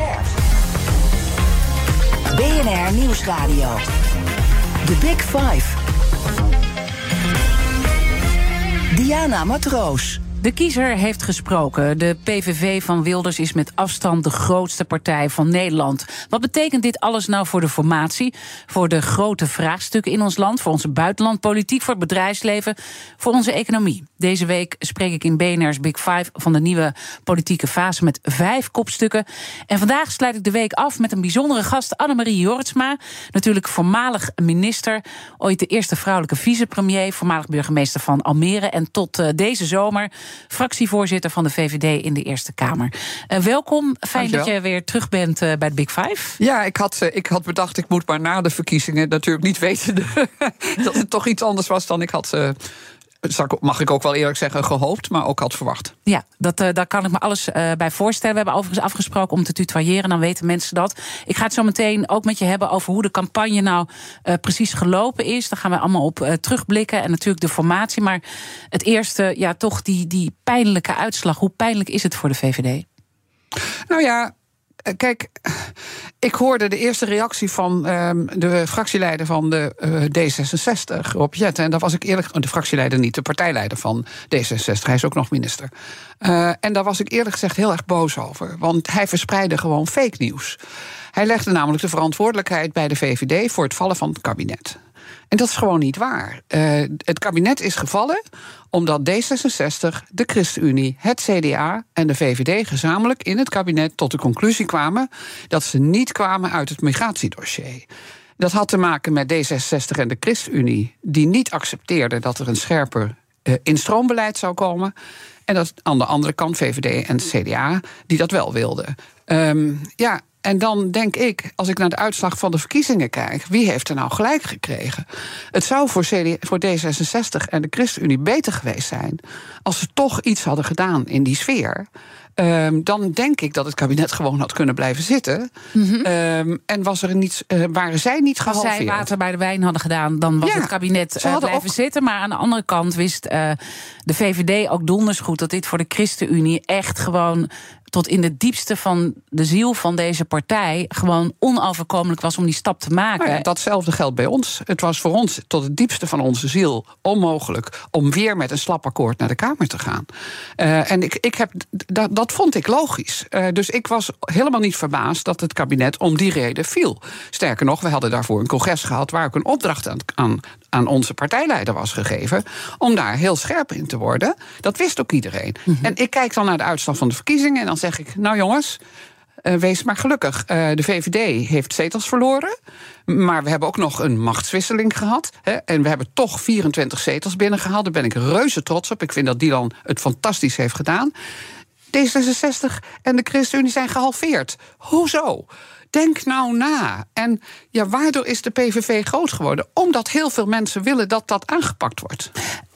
Scherp. BNR Nieuwsradio. The Big Five. Diana Matroos. De kiezer heeft gesproken. De PVV van Wilders is met afstand de grootste partij van Nederland. Wat betekent dit alles nou voor de formatie? Voor de grote vraagstukken in ons land, voor onze buitenlandpolitiek, voor het bedrijfsleven, voor onze economie? Deze week spreek ik in BNR's Big Five van de nieuwe politieke fase met vijf kopstukken. En vandaag sluit ik de week af met een bijzondere gast, Annemarie Jortsma. Natuurlijk voormalig minister, ooit de eerste vrouwelijke vicepremier, voormalig burgemeester van Almere en tot uh, deze zomer fractievoorzitter van de VVD in de Eerste Kamer. Uh, welkom, fijn dat je weer terug bent uh, bij de Big Five. Ja, ik had, uh, ik had bedacht, ik moet maar na de verkiezingen natuurlijk niet weten dat het toch iets anders was dan ik had mag ik ook wel eerlijk zeggen, gehoopt, maar ook had verwacht. Ja, dat, uh, daar kan ik me alles uh, bij voorstellen. We hebben overigens afgesproken om te tutoyeren, dan weten mensen dat. Ik ga het zo meteen ook met je hebben over hoe de campagne nou uh, precies gelopen is. Daar gaan we allemaal op terugblikken en natuurlijk de formatie. Maar het eerste, ja, toch die, die pijnlijke uitslag. Hoe pijnlijk is het voor de VVD? Nou ja, Kijk, ik hoorde de eerste reactie van um, de fractieleider van de uh, D66, Rob Jetten. En daar was ik eerlijk... De fractieleider niet, de partijleider van D66. Hij is ook nog minister. Uh, en daar was ik eerlijk gezegd heel erg boos over. Want hij verspreidde gewoon fake nieuws. Hij legde namelijk de verantwoordelijkheid bij de VVD... voor het vallen van het kabinet. En dat is gewoon niet waar. Uh, het kabinet is gevallen omdat D66, de ChristenUnie, het CDA en de VVD gezamenlijk in het kabinet tot de conclusie kwamen dat ze niet kwamen uit het migratiedossier. Dat had te maken met D66 en de ChristenUnie, die niet accepteerden dat er een scherper uh, instroombeleid zou komen. En dat aan de andere kant VVD en CDA, die dat wel wilden. Um, ja, en dan denk ik, als ik naar de uitslag van de verkiezingen kijk, wie heeft er nou gelijk gekregen? Het zou voor, CD, voor D66 en de ChristenUnie beter geweest zijn als ze toch iets hadden gedaan in die sfeer. Um, dan denk ik dat het kabinet gewoon had kunnen blijven zitten. Mm -hmm. um, en was er niets, uh, waren zij niet gehalveerd. Als zij water bij de wijn hadden gedaan, dan was ja, het kabinet uh, blijven ook... zitten. Maar aan de andere kant wist uh, de VVD ook donders goed... dat dit voor de ChristenUnie echt gewoon tot in de diepste van de ziel van deze partij gewoon onoverkomelijk was om die stap te maken. Nou datzelfde geldt bij ons. Het was voor ons tot het diepste van onze ziel onmogelijk om weer met een slap akkoord naar de Kamer te gaan. Uh, en ik, ik heb, dat, dat vond ik logisch. Uh, dus ik was helemaal niet verbaasd dat het kabinet om die reden viel. Sterker nog, we hadden daarvoor een congres gehad waar ook een opdracht aan, aan, aan onze partijleider was gegeven om daar heel scherp in te worden. Dat wist ook iedereen. Mm -hmm. En ik kijk dan naar de uitslag van de verkiezingen en dan zeg ik, nou jongens, uh, wees maar gelukkig. Uh, de VVD heeft zetels verloren. Maar we hebben ook nog een machtswisseling gehad. Hè, en we hebben toch 24 zetels binnengehaald. Daar ben ik reuze trots op. Ik vind dat Dylan het fantastisch heeft gedaan. D66 en de ChristenUnie zijn gehalveerd. Hoezo? Denk nou na. En ja, waardoor is de PVV groot geworden? Omdat heel veel mensen willen dat dat aangepakt wordt.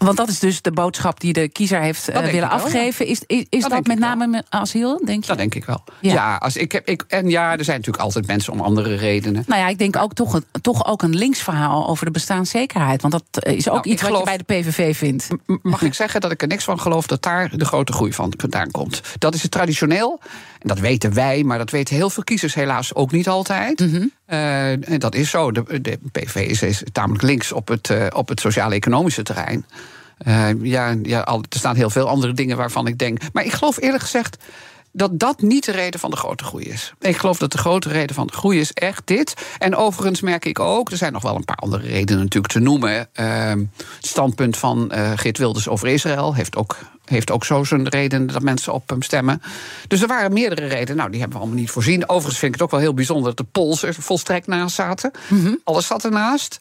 Want dat is dus de boodschap die de kiezer heeft uh, willen afgeven. Is, is, is dat, dat met name met asiel, denk je? Dat denk ik wel. Ja, ja als ik heb, ik, en ja, er zijn natuurlijk altijd mensen om andere redenen. Nou ja, ik denk ook toch, toch ook een links verhaal over de bestaanszekerheid. Want dat is ook nou, iets geloof, wat je bij de PVV vindt. Mag ik zeggen dat ik er niks van geloof dat daar de grote groei van vandaan komt? Dat is het traditioneel. En dat weten wij, maar dat weten heel veel kiezers helaas ook niet altijd. Mm -hmm. Uh, en dat is zo. De, de PVV is, tamelijk links op het, uh, op het sociaal-economische terrein. Uh, ja, ja er staan heel veel andere dingen waarvan ik denk. Maar ik geloof eerlijk gezegd dat dat niet de reden van de grote groei is. Ik geloof dat de grote reden van de groei is echt dit. En overigens merk ik ook, er zijn nog wel een paar andere redenen natuurlijk te noemen. Het standpunt van uh, Geert Wilders over Israël heeft ook, heeft ook zo zijn reden dat mensen op hem stemmen. Dus er waren meerdere redenen. Nou, die hebben we allemaal niet voorzien. Overigens vind ik het ook wel heel bijzonder dat de Pools er volstrekt naast zaten. Mm -hmm. Alles zat ernaast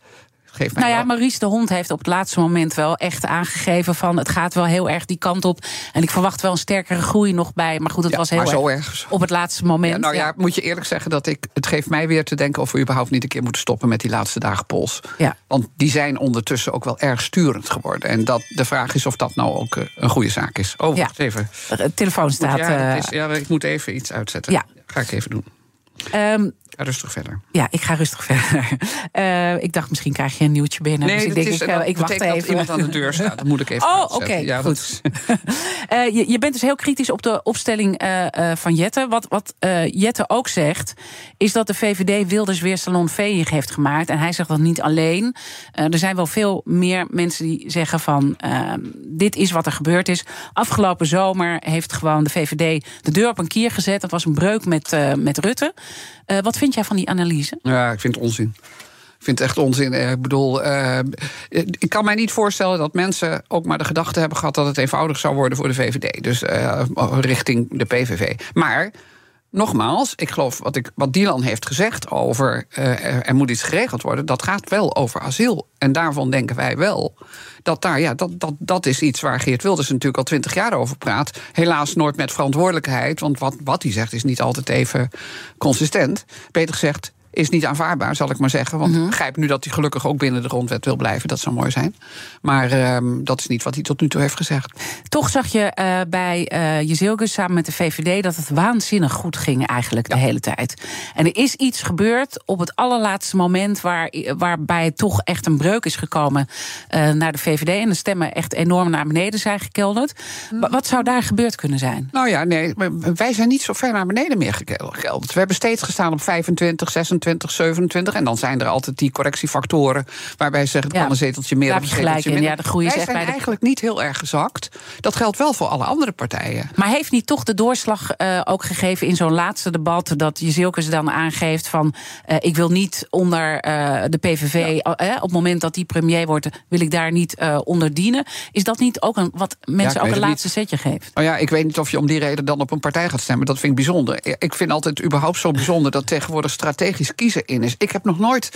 geeft mij Nou ja, wel- Maurice de Hond heeft op het laatste moment wel echt aangegeven van het gaat wel heel erg die kant op. En ik verwacht wel een sterkere groei nog bij. Maar goed, het Ja, was heel maar zo erg erg. op het laatste moment. Ja, nou ja, moet je eerlijk zeggen dat ik. Het geeft mij weer te denken of we überhaupt niet een keer moeten stoppen met die laatste dagen pols. Ja. Want die zijn ondertussen ook wel erg sturend geworden. En dat, de vraag is of dat nou ook eh, een goede zaak is. Oh, wacht even. De telefoon staat. ja, eh, is, ja, ik moet even iets uitzetten. Ja. Ga ik even doen. Ga rustig verder. ja, ik ga rustig verder. Eh, ik dacht, misschien krijg je een nieuwtje binnen. dus ik denk, is, ik, dat eh, ik wacht betekent dat even. iemand aan de deur staat. Dat moet ik even Oh, oké, ja, goed. Eh, je, je bent dus heel kritisch op de opstelling van Jette. Wat, wat Jette ook zegt, is dat de VVD Wilders weer salonveeg heeft gemaakt. En hij zegt dat niet alleen. Er zijn wel veel meer mensen die zeggen van... eh, dit is wat er gebeurd is. Afgelopen zomer heeft gewoon de VVD de deur op een kier gezet. Dat was een breuk met, met Rutte. Wat vind jij van die analyse? Ja, ik vind het onzin. Ik vind het echt onzin. Eh, Ik bedoel, eh, ik kan mij niet voorstellen dat mensen ook maar de gedachte hebben gehad dat het eenvoudig zou worden voor de VVD. Dus eh, richting de PVV. Maar. Nogmaals, ik geloof wat, ik, wat Dylan heeft gezegd over eh, er, moet iets geregeld worden, dat gaat wel over asiel. En daarvan denken wij wel dat daar, ja, dat, dat, dat is iets waar Geert Wilders natuurlijk al twintig jaar over praat. Helaas nooit met verantwoordelijkheid, want wat, wat hij zegt is niet altijd even consistent. Beter gezegd, is niet aanvaardbaar, zal ik maar zeggen. Want ik begrijp nu dat hij gelukkig ook binnen de grondwet wil blijven. Dat zou mooi zijn. Maar ehm, dat is niet wat hij tot nu toe heeft gezegd. Toch zag je eh, bij Jezilgus samen met de VVD dat het waanzinnig goed ging eigenlijk de hele tijd. En er is iets gebeurd op het allerlaatste moment waar, waarbij toch echt een breuk is gekomen eh, naar de VVD. En de stemmen echt enorm naar beneden zijn gekelderd. Wa- Wat zou daar gebeurd kunnen zijn? Nou ja, nee, wij zijn niet zo ver naar beneden meer gekelderd. We hebben steeds gestaan op 25, 26, 27. En dan zijn er altijd die correctiefactoren waarbij ze zeggen: het Ja, kan een zeteltje meer of een zeteltje in. minder. Ja, de groei wij zijn bij de- eigenlijk niet heel erg gezakt. Dat geldt wel voor alle andere partijen. Maar heeft niet toch de doorslag eh, ook gegeven in zo'n laatste debat... dat Jezilkes dan aangeeft van... eh, ik wil niet onder eh, de PVV... op het moment dat die premier wordt... wil ik daar niet onder dienen. Is dat niet ook een, wat mensen ook een laatste setje geeft? Nou ja, ik weet niet of je om die reden dan op een partij gaat stemmen. Dat vind ik bijzonder. Ik vind altijd überhaupt zo bijzonder dat tegenwoordig strategisch kiezen in is. Ik heb nog nooit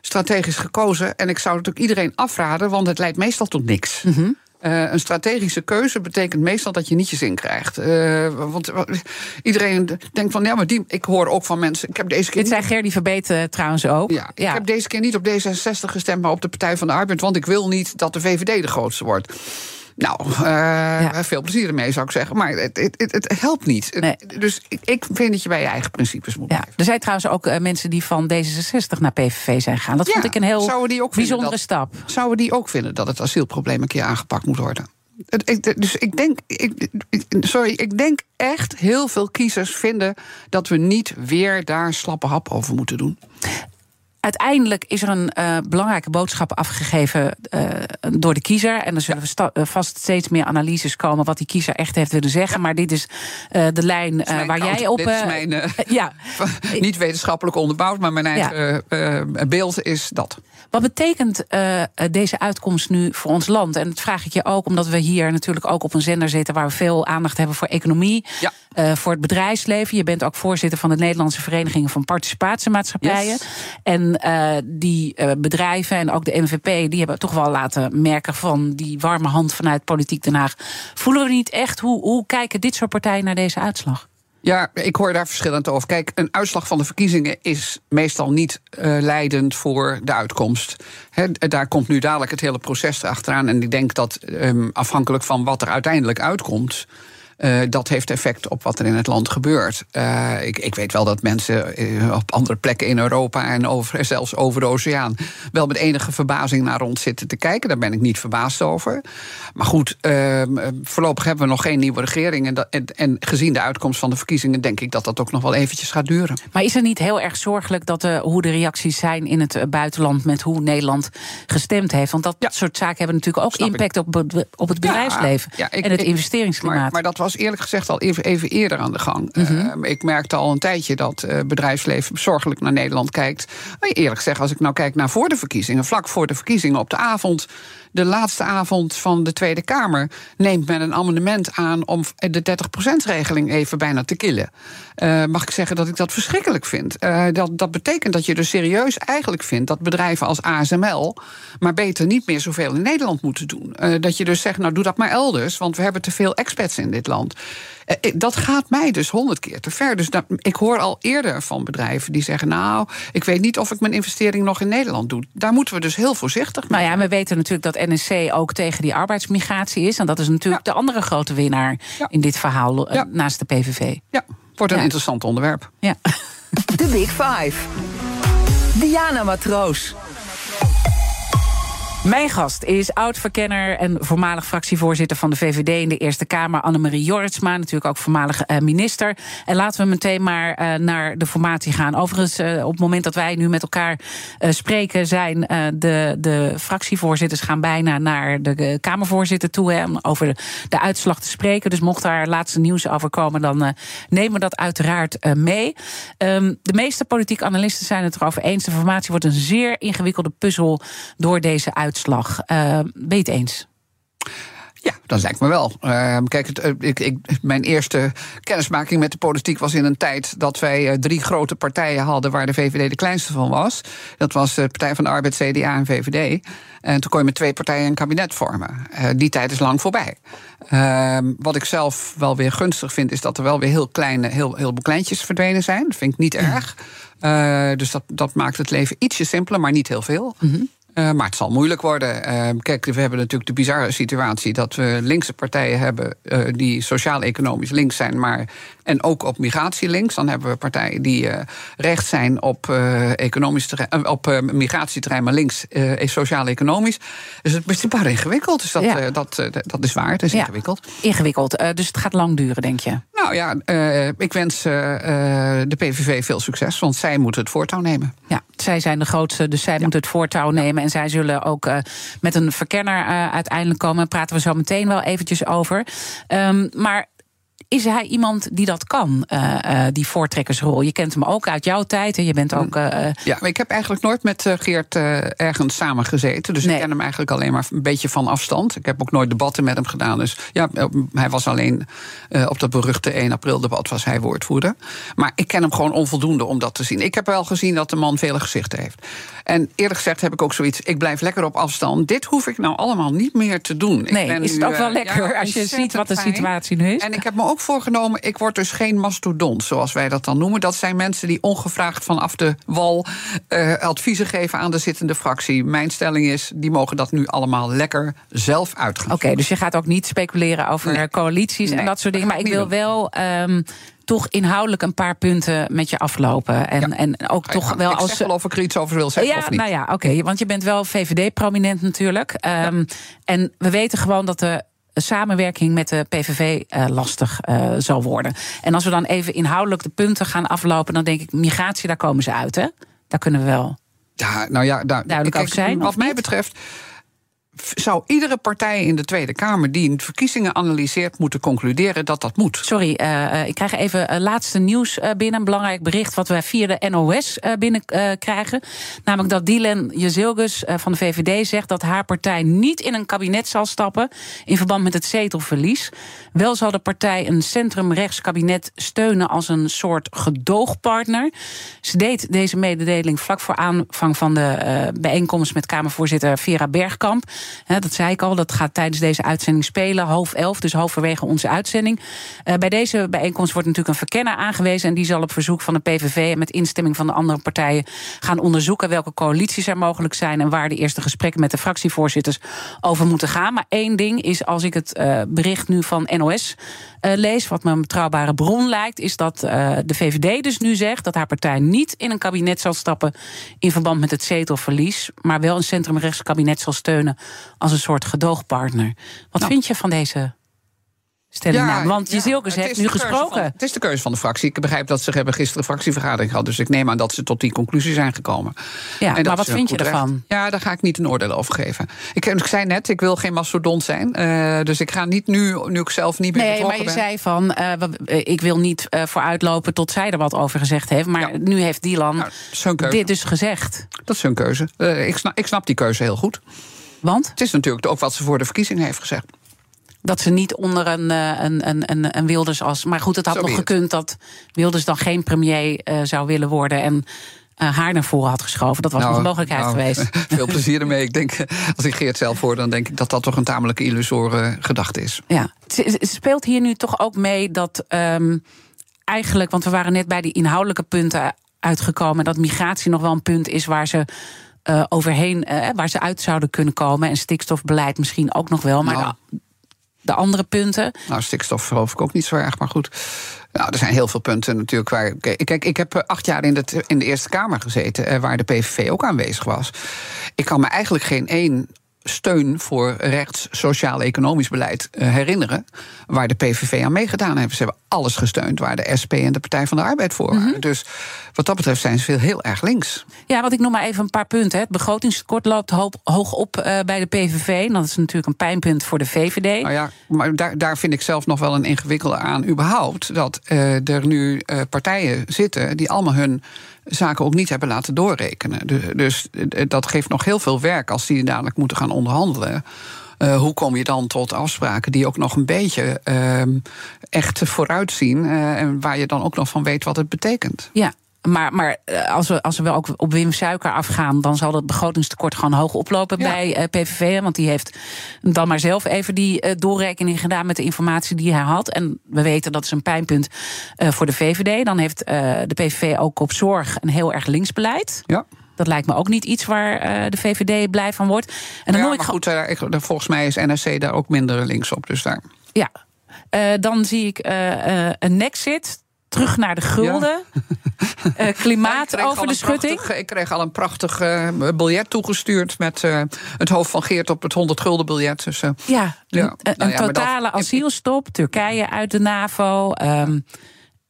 strategisch gekozen. En ik zou het ook iedereen afraden, want het leidt meestal tot niks. Mhm. Eh, een strategische keuze betekent meestal dat je niet je zin krijgt. Eh, want eh, iedereen denkt van, ja, maar die, ik hoor ook van mensen. Ik heb deze keer Dit zei Gerdy Verbeet trouwens ook. ja, ik heb deze keer niet op D66 gestemd, maar op de Partij van de Arbeid. Want ik wil niet dat de VVD de grootste wordt. Nou, eh, veel plezier ermee zou ik zeggen. Maar het, het, het, het helpt niet. Nee. Dus ik, ik vind dat je bij je eigen principes moet Ja, blijven. er zijn trouwens ook eh, mensen die van D66 naar PVV zijn gegaan. Dat Ja, vond ik een heel bijzondere dat- stap. Zouden die ook vinden dat het asielprobleem een keer aangepakt moet worden? Dus ik denk, ik- sorry, ik denk echt heel veel kiezers vinden dat we niet weer daar slappe hap over moeten doen. Uiteindelijk is er een eh, belangrijke boodschap afgegeven eh, door de kiezer. En er zullen sta- eh, vast steeds meer analyses komen wat die kiezer echt heeft willen zeggen. Maar dit is de lijn waar kant- jij op. Dit is mijn, ja. niet wetenschappelijk onderbouwd, maar mijn eigen beeld is dat. Wat betekent deze uitkomst nu voor ons land? En dat vraag ik je ook omdat we hier natuurlijk ook op een zender zitten waar we veel aandacht hebben voor economie, Ja. Eh, voor het bedrijfsleven. Je bent ook voorzitter van de Nederlandse Vereniging van Participatiemaatschappijen. Yes. En eh, die eh, bedrijven en ook de NVP, die hebben toch wel laten merken van die warme hand vanuit Politiek Den Haag. Voelen we niet echt hoe, hoe kijken dit soort partijen naar deze uitslag? Ja, ik hoor daar verschillend over. Kijk, een uitslag van de verkiezingen is meestal niet leidend voor de uitkomst. Hè, daar komt nu dadelijk het hele proces erachteraan. En ik denk dat ehm, afhankelijk van wat er uiteindelijk uitkomt. Eh, dat heeft effect op wat er in het land gebeurt. Eh, ik, ik weet wel dat mensen eh, op andere plekken in Europa en over, zelfs over de oceaan wel met enige verbazing naar ons zitten te kijken. Daar ben ik niet verbaasd over. Maar goed, ehm, eh, voorlopig hebben we nog geen nieuwe regering. En, dat, en, en gezien de uitkomst van de verkiezingen, denk ik dat dat ook nog wel eventjes gaat duren. Maar is het niet heel erg zorgelijk dat hoe de reacties zijn in het buitenland met hoe Nederland gestemd heeft? Want dat Ja. soort zaken hebben natuurlijk ook Snap ik. impact op, het- op het bedrijfsleven Ja, ik- en het investeringsklimaat. Maar, maar dat was eerlijk gezegd al even, even eerder aan de gang. Mhm. Ehm, ik merkte al een tijdje dat eh bedrijfsleven zorgelijk naar Nederland kijkt. Maar eerlijk gezegd, als ik nou kijk naar voor de verkiezingen, vlak voor de verkiezingen op de avond de laatste avond van de Tweede Kamer neemt men een amendement aan om de 30%-regeling even bijna te killen. Uh, mag ik zeggen dat ik dat verschrikkelijk vind. Uh, dat, dat betekent dat je dus serieus eigenlijk vindt dat bedrijven als ASML maar beter niet meer zoveel in Nederland moeten doen. Uh, dat je dus zegt, nou doe dat maar elders, want we hebben te veel expats in dit land. Dat gaat mij dus honderd keer te ver. Dus dat, ik hoor al eerder van bedrijven die zeggen: Nou, ik weet niet of ik mijn investering nog in Nederland doe. Daar moeten we dus heel voorzichtig mee. Nou ja, we weten natuurlijk dat NSC ook tegen die arbeidsmigratie is. En dat is natuurlijk de andere grote winnaar in dit verhaal naast de PVV. Ja. Wordt een interessant onderwerp. Ja. De Big Five. Diana Matroos. Mijn gast is oud-verkenner en voormalig fractievoorzitter van de VVD in de Eerste Kamer, Annemarie Jorritsma, natuurlijk ook voormalig uh, minister. En laten we meteen maar uh, naar de formatie gaan. Overigens, uh, op het moment dat wij nu met elkaar spreken, zijn de, de fractievoorzitters gaan bijna naar de Kamervoorzitter toe om over de, uitslag te spreken. Dus mocht daar laatste nieuws over komen, dan nemen we dat uiteraard mee. Um, de meeste politieke analisten zijn het erover eens. De formatie wordt een zeer ingewikkelde puzzel door deze uitslag uitslag. Je het eens? Ja, dat lijkt me wel. Uh, kijk, het, eh, ik, ik, mijn eerste kennismaking met de politiek was in een tijd dat wij uh, drie grote partijen hadden waar de VVD de kleinste van was. Dat was de Partij van de Arbeid, CDA en VVD. En toen kon je met twee partijen een kabinet vormen. Uh, die tijd is lang voorbij. Ehm, wat ik zelf wel weer gunstig vind, is dat er wel weer heel kleine, heel, heel kleintjes verdwenen zijn. Dat vind ik niet erg. dus dat, dat maakt het leven ietsje simpeler, maar niet heel veel. Mm -hmm. Uh, maar het zal moeilijk worden. Uh, kijk, we hebben natuurlijk de bizarre situatie dat we linkse partijen hebben uh, die sociaal-economisch links zijn, maar en ook op migratie links. Dan hebben we partijen die rechts zijn op, economisch terrein, op migratieterrein, maar links sociaal-economisch. Dus het is ingewikkeld. Dus dat, ja. dat, dat is waar. Het is ja. ingewikkeld. Ingewikkeld. dus het gaat lang duren, denk je? Nou ja, ik wens de PVV veel succes, want zij moeten het voortouw nemen. Ja, zij zijn de grootste, dus zij ja. moeten het voortouw nemen. En zij zullen ook uh, met een verkenner uiteindelijk komen. Daar praten we zo meteen wel eventjes over. Um, maar is hij iemand die dat kan, uh, uh, die voortrekkersrol? Je kent hem ook uit jouw tijd en je bent ook. Uh, ja, maar ik heb eigenlijk nooit met Geert ergens samengezeten. Dus nee. ik ken hem eigenlijk alleen maar een beetje van afstand. Ik heb ook nooit debatten met hem gedaan. Dus ja, hij was alleen op dat beruchte 1 april debat was hij woordvoerder. Maar ik ken hem gewoon onvoldoende om dat te zien. Ik heb wel gezien dat de man vele gezichten heeft. En eerlijk gezegd heb ik ook zoiets. Ik blijf lekker op afstand. Dit hoef ik nou allemaal niet meer te doen. Nee, ik ben is het ook wel lekker ja, als je ziet wat de situatie nu is? En ik heb me ook voorgenomen, ik word dus geen mastodont, zoals wij dat dan noemen. Dat zijn mensen die ongevraagd vanaf de wal uh, adviezen geven aan de zittende fractie. Mijn stelling is, die mogen dat nu allemaal lekker zelf uitgaan. Oké, okay, dus je gaat ook niet speculeren over nee. coalities nee, en dat soort dingen. Maar ik wil wel. Um, toch inhoudelijk een paar punten met je aflopen. En, ja. en ook toch ja, wel ik als. Zeg wel of ik er iets over wil zeggen. Ja, of niet. nou ja, oké. Okay, want je bent wel VVD-prominent natuurlijk. Um, en we weten gewoon dat de samenwerking met de PVV uh, lastig uh, zal worden. En als we dan even inhoudelijk de punten gaan aflopen, dan denk ik, migratie, daar komen ze uit, hè? Daar kunnen we wel. Ja, nou ja, daar, duidelijk over zijn. Wat mij betreft zou iedere partij in de Tweede Kamer die een verkiezingen analyseert moeten concluderen dat dat moet. Sorry, uh, ik krijg even uh, laatste nieuws binnen. Een belangrijk bericht wat wij via de NOS binnen krijgen. Namelijk dat Dylan Jezilgus van de VVD zegt dat haar partij niet in een kabinet zal stappen in verband met het zetelverlies. Wel zal de partij een centrumrechts kabinet steunen als een soort gedoogpartner. Ze deed deze mededeling vlak voor aanvang van de bijeenkomst met Kamervoorzitter Vera Bergkamp. Dat zei ik al, dat gaat tijdens deze uitzending spelen, half elf, dus halverwege onze uitzending. Uh, bij deze bijeenkomst wordt natuurlijk een verkenner aangewezen en die zal op verzoek van de PVV en met instemming van de andere partijen gaan onderzoeken welke coalities er mogelijk zijn en waar de eerste gesprekken met de fractievoorzitters over moeten gaan. Maar één ding is, als ik het uh, bericht nu van NOS uh, lees, wat me een betrouwbare bron lijkt, is dat de VVD dus nu zegt dat haar partij niet in een kabinet zal stappen in verband met het zetelverlies, maar wel een centrumrechts kabinet zal steunen als een soort gedoogpartner. Wat nou. vind je van deze stelling ja, Want je ja, heeft nu gesproken. Van, het is de keuze van de fractie. Ik begrijp dat ze hebben gisteren een fractievergadering gehad. Dus ik neem aan dat ze tot die conclusie zijn gekomen. Ja, maar wat vind je ervan? Recht. Ja, daar ga ik niet een oordeel over geven. Ik, ik zei net, ik wil geen mastodont zijn. Uh, dus ik ga niet nu, nu ik zelf niet meer nee, maar je ben. zei van, uh, ik wil niet uh, vooruitlopen tot zij er wat over gezegd heeft. Maar ja. nu heeft Dylan nou, dit dus gezegd. Dat is hun keuze. ik, snap, ik snap die keuze heel goed. Want? Het is natuurlijk ook wat ze voor de verkiezing heeft gezegd. Dat ze niet onder een, eh, een, een, een, een Wilders als. Maar goed, het had Zo nog gekund dat Wilders dan geen premier eh, zou willen worden. En eh, haar naar voren had geschoven. Dat was nog een mogelijkheid nou, geweest. Veel plezier ermee. Ik denk, als ik Geert zelf hoor, dan denk ik dat dat toch een tamelijk illusoire gedachte is. Ja, het het speelt hier nu toch ook mee dat ehm, eigenlijk, want we waren net bij die inhoudelijke punten uitgekomen, dat migratie nog wel een punt is waar ze eh, overheen, eh, waar ze uit zouden kunnen komen. En stikstofbeleid misschien ook nog wel. Maar Nou. de, de andere punten. Nou, stikstof geloof ik ook niet zo erg, maar goed. Nou, er zijn heel veel punten natuurlijk waar. Kijk, ik heb eh, acht jaar in de, in de Eerste Kamer gezeten, waar de PVV ook aanwezig was. Ik kan me eigenlijk geen één steun voor rechts, sociaal, economisch beleid eh, herinneren. waar de PVV aan meegedaan hebben. Ze hebben alles gesteund waar de SP en de Partij van de Arbeid voor waren. Dus wat dat betreft zijn ze veel heel erg links. Ja, want ik noem maar even een paar punten. Het begrotingstekort loopt hoog op eh, bij de PVV. En dat is natuurlijk een pijnpunt voor de VVD. Nou ja, maar daar, daar vind ik zelf nog wel een ingewikkelde aan überhaupt. Dat eh, er nu partijen zitten die allemaal hun zaken ook niet hebben laten doorrekenen. Du- Dus eh, dat geeft nog heel veel werk als die dadelijk moeten gaan onderhandelen. Eh, hoe kom je dan tot afspraken die ook nog een beetje ehm, echt vooruitzien... eh, en waar je dan ook nog van weet wat het betekent? Ja. Maar, maar eh, als, we, als we wel ook op Wim Suiker afgaan, dan zal dat begrotingstekort gewoon hoog oplopen Ja. bij eh, PVV. Want die heeft dan maar zelf even die eh, doorrekening gedaan met de informatie die hij had. En we weten dat is een pijnpunt voor de VVD. Dan heeft de PVV ook op zorg een heel erg links beleid. Ja. Dat lijkt me ook niet iets waar de VVD blij van wordt. En dan ja, ik maar goed, eh, ik, volgens mij is NSC daar ook minder links op. Dus daar. Ja, dan zie ik een Nexit. Terug naar de gulden. Eh, klimaat over de schutting. prachtig- ik kreeg al een prachtig eh, biljet toegestuurd met eh, het hoofd van Geert op het 100 gulden biljet. Dus, Ja, Ja, een, een nou dat- totale asielstop, Turkije uit de NAVO. ehm,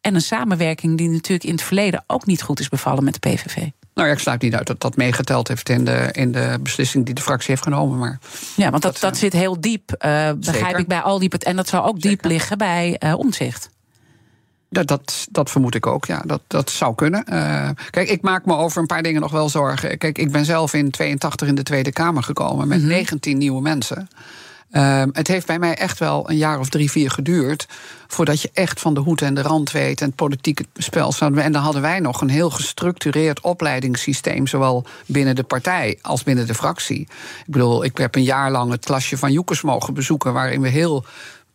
en een samenwerking die natuurlijk in het verleden ook niet goed is bevallen met de PVV. nou ja, ik sluit niet uit dat dat meegeteld heeft in de, in de beslissing die de fractie heeft genomen. Maar Ja, want dat, Dat, dat, zit heel diep, begrijp ik, bij al die... En dat zou ook diep liggen bij omzicht. Dat, dat, dat vermoed ik ook, ja. Dat, dat zou kunnen. Eh, kijk, ik maak me over een paar dingen nog wel zorgen. Kijk, ik ben zelf in 82 in de Tweede Kamer gekomen met 19 nieuwe mensen. Ehm, het heeft bij mij echt wel een jaar of drie, vier geduurd. voordat je echt van de hoed en de rand weet. en het politieke spel. En dan hadden wij nog een heel gestructureerd opleidingssysteem. zowel binnen de partij als binnen de fractie. Ik bedoel, ik heb een jaar lang het klasje van Joekers mogen bezoeken. waarin we heel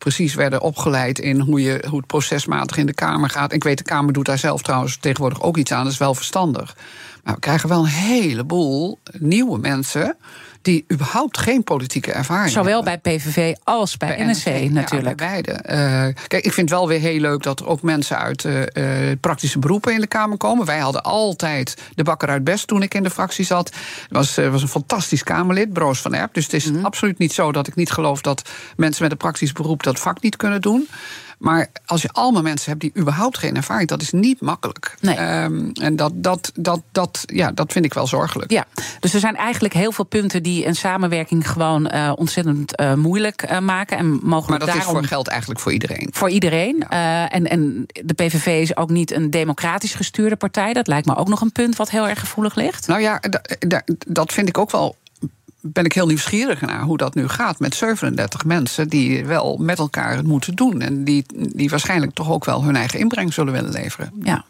precies werden opgeleid in hoe, je, hoe het procesmatig in de Kamer gaat. Ik weet, de Kamer doet daar zelf trouwens tegenwoordig ook iets aan. Dat is wel verstandig. Maar we krijgen wel een heleboel nieuwe mensen. Die überhaupt geen politieke ervaring Zowel hebben. bij PVV als bij, NSC Ja, natuurlijk. bij beide. Eh, kijk, ik vind het wel weer heel leuk dat er ook mensen uit eh, eh, praktische beroepen in de Kamer komen. Wij hadden altijd de bakker uit Best toen ik in de fractie zat. Was, was een fantastisch Kamerlid, Broos van Erp. Dus het is Mhm. absoluut niet zo dat ik niet geloof dat mensen met een praktisch beroep dat vak niet kunnen doen. Maar als je allemaal mensen hebt die überhaupt geen ervaring, dat is niet makkelijk. Nee. Ehm, en dat, dat, dat, dat, ja, dat vind ik wel zorgelijk. Ja, dus er zijn eigenlijk heel veel punten die een samenwerking gewoon eh, ontzettend eh, moeilijk eh, maken. En mogelijk Maar dat is voor geld eigenlijk voor iedereen. voor iedereen. En, en de PVV is ook niet een democratisch gestuurde partij. Dat lijkt me ook nog een punt wat heel erg gevoelig ligt. Nou ja, da- da- dat vind ik ook wel. Ben ik heel nieuwsgierig naar hoe dat nu gaat met 37 mensen die wel met elkaar het moeten doen. En die, die waarschijnlijk toch ook wel hun eigen inbreng zullen willen leveren. Ja.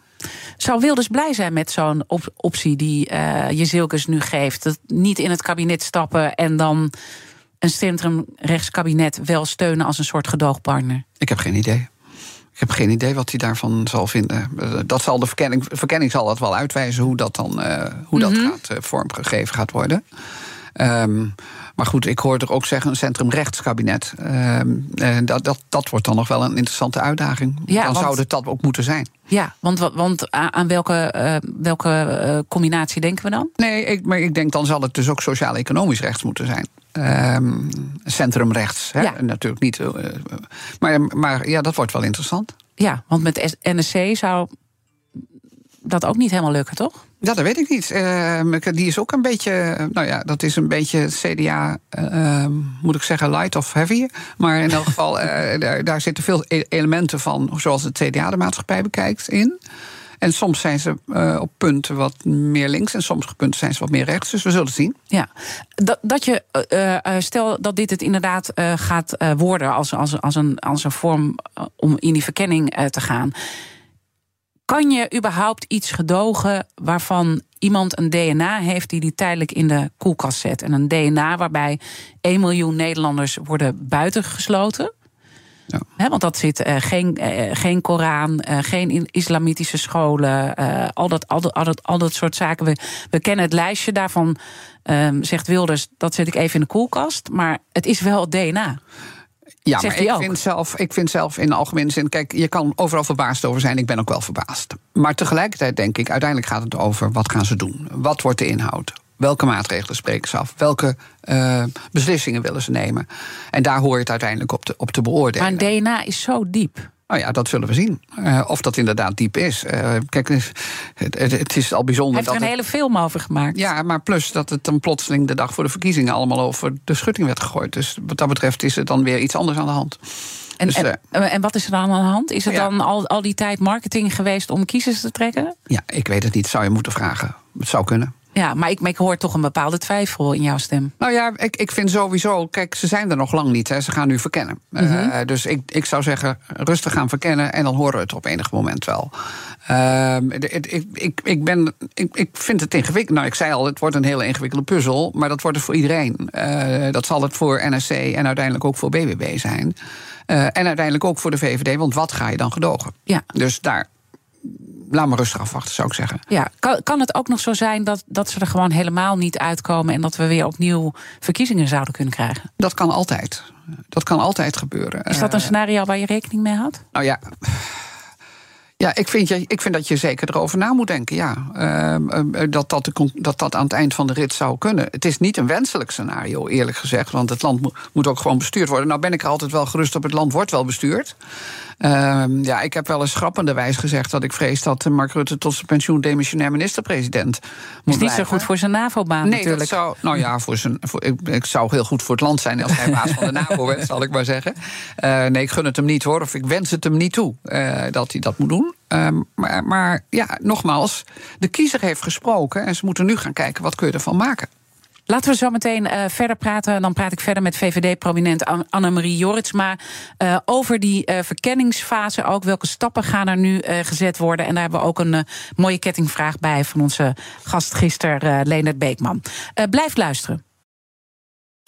Zou Wilders blij zijn met zo'n op- optie die eh Jezilkes nu geeft? Dat niet in het kabinet stappen en dan een centrumrechtskabinet wel steunen als een soort gedoogpartner? Ik heb geen idee. Ik heb geen idee wat hij daarvan zal vinden. Dat zal de verkenning, verkenning zal dat wel uitwijzen hoe dat dan eh, hoe dat gaat, eh, vormgegeven gaat worden. Ehm, maar goed, ik hoor er ook zeggen een centrumrechtskabinet. Eh, dat, dat, dat wordt dan nog wel een interessante uitdaging. Ja, dan want- zou het dat ook moeten zijn. Ja, want, wa- want aan welke, eh, welke eh, combinatie denken we dan? Nee, ik, maar ik denk dan zal het dus ook sociaal-economisch rechts moeten zijn. Ehm centrumrechts. Hè? Ja. Natuurlijk niet. maar, maar ja, dat wordt wel interessant. Ja, want met NSC zou dat ook niet helemaal lukken, toch? Ja, dat weet ik niet. Ehm, die is ook een beetje. Nou ja, dat is een beetje CDA, ehm, moet ik zeggen, light of heavy. Maar in elk geval, eh, daar, zitten veel e- elementen van, zoals het CDA de maatschappij bekijkt, in. En soms zijn ze uh, op punten wat meer links en soms punten zijn ze wat meer rechts. Dus we zullen zien. Ja, dat, dat je, uh, stel dat dit het inderdaad gaat worden als, als, als, een, als een vorm om in die verkenning te gaan. Kan je überhaupt iets gedogen waarvan iemand een DNA heeft die die tijdelijk in de koelkast zet? En een DNA waarbij 1 miljoen Nederlanders worden buitengesloten? Ja. want dat zit uh, geen, uh, geen Koran, uh, geen islamitische scholen, al, dat, al, dat, al, dat, al dat soort zaken. We, we kennen het lijstje daarvan, um, zegt Wilders, dat zet ik even in de koelkast. Maar het is wel het DNA. Ja, maar ik vind, zelf, ik vind zelf in de algemene zin... kijk, je kan overal verbaasd over zijn. Ik ben ook wel verbaasd. Maar tegelijkertijd denk ik, uiteindelijk gaat het over... wat gaan ze doen? Wat wordt de inhoud? Welke maatregelen spreken ze af? Welke uh, beslissingen willen ze nemen? En daar hoor je het uiteindelijk op te, op te beoordelen. Maar DNA is zo diep. Nou ja, dat zullen we zien. Uh, of dat inderdaad diep is. Uh, kijk, het, het, het, is al bijzonder. Hij heeft er een hele film over gemaakt. Ja, maar plus dat het dan plotseling de dag voor de verkiezingen allemaal over de schutting werd gegooid. Dus wat dat betreft is er dan weer iets anders aan de hand. En, dus, en, en, wat is er dan aan de hand? Is het dan al, al die tijd marketing geweest om kiezers te trekken? Ja, ik weet het niet. Zou je moeten vragen. Het zou kunnen. Ja, maar ik, ik hoor toch een bepaalde twijfel in jouw stem. Nou ja, ik, ik vind sowieso. Kijk, ze zijn er nog lang niet. Hè. Ze gaan nu verkennen. Mm dus ik, ik zou zeggen, rustig gaan verkennen. En dan horen we het op enig moment wel. Uh, ik, ik, ik, ben, ik, ik vind het ingewikkeld. Nou, ik zei al, het wordt een hele ingewikkelde puzzel. Maar dat wordt het voor iedereen. Uh, dat zal het voor NSC en uiteindelijk ook voor BBB zijn. Uh, en uiteindelijk ook voor de VVD. Want wat ga je dan gedogen? Ja. Dus daar laat maar rustig afwachten, zou ik zeggen. Ja, kan, kan het ook nog zo zijn dat, dat ze er gewoon helemaal niet uitkomen en dat we weer opnieuw verkiezingen zouden kunnen krijgen? Dat kan altijd. Dat kan altijd gebeuren. Is dat een eh, scenario waar je rekening mee had? Nou ja. Ja, ik vind, ik vind dat je zeker erover na moet denken. Ja. Ehm, ehm, dat, dat, dat dat aan het eind van de rit zou kunnen. Het is niet een wenselijk scenario, eerlijk gezegd. Want het land moet ook gewoon bestuurd worden. Nou ben ik er altijd wel gerust op, het land wordt wel bestuurd. Uh, ja, ik heb wel eens grappenderwijs gezegd dat ik vrees dat Mark Rutte tot zijn pensioen demissionair minister-president moet Is niet zo goed voor zijn NAVO-baan nee, natuurlijk. Dat zou, nou ja, voor zijn, voor, ik, ik, zou heel goed voor het land zijn als hij baas van de NAVO werd, zal ik maar zeggen. Uh, nee, ik gun het hem niet hoor, of ik wens het hem niet toe uh, dat hij dat moet doen. Uh, maar, maar ja, nogmaals, de kiezer heeft gesproken en ze moeten nu gaan kijken wat kun je ervan maken. Laten we zo meteen uh, verder praten. Dan praat ik verder met VVD-prominent Annemarie Joritsma. Uh, over die uh, verkenningsfase ook. Welke stappen gaan er nu gezet worden? En daar hebben we ook een mooie kettingvraag bij van onze gast gisteren, Leonard Beekman. blijf luisteren.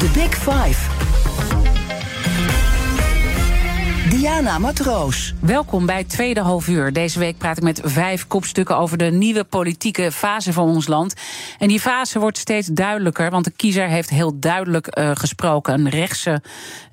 The Big Five. Diana Matroos. Welkom bij tweede halfuur. Deze week praat ik met vijf kopstukken over de nieuwe politieke fase van ons land. En die fase wordt steeds duidelijker, want de kiezer heeft heel duidelijk uh, gesproken. Een rechtse,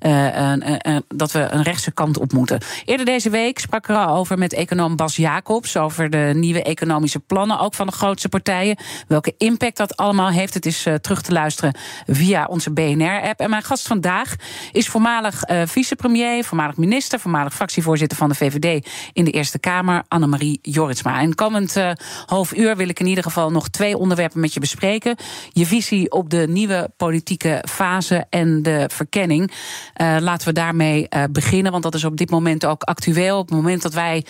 uh, uh, dat we een rechtse kant op moeten. Eerder deze week sprak ik er al over met econoom Bas Jacobs over de nieuwe economische plannen, ook van de grootste partijen. Welke impact dat allemaal heeft, het is terug te luisteren via onze BNR-app. En mijn gast vandaag is voormalig vicepremier, voormalig minister voormalig fractievoorzitter van de VVD in de Eerste Kamer, Annemarie Joritsma. En komend uh, half uur wil ik in ieder geval nog twee onderwerpen met je bespreken. Je visie op de nieuwe politieke fase en de verkenning. Uh, laten we daarmee uh, beginnen, want dat is op dit moment ook actueel. Op het moment dat wij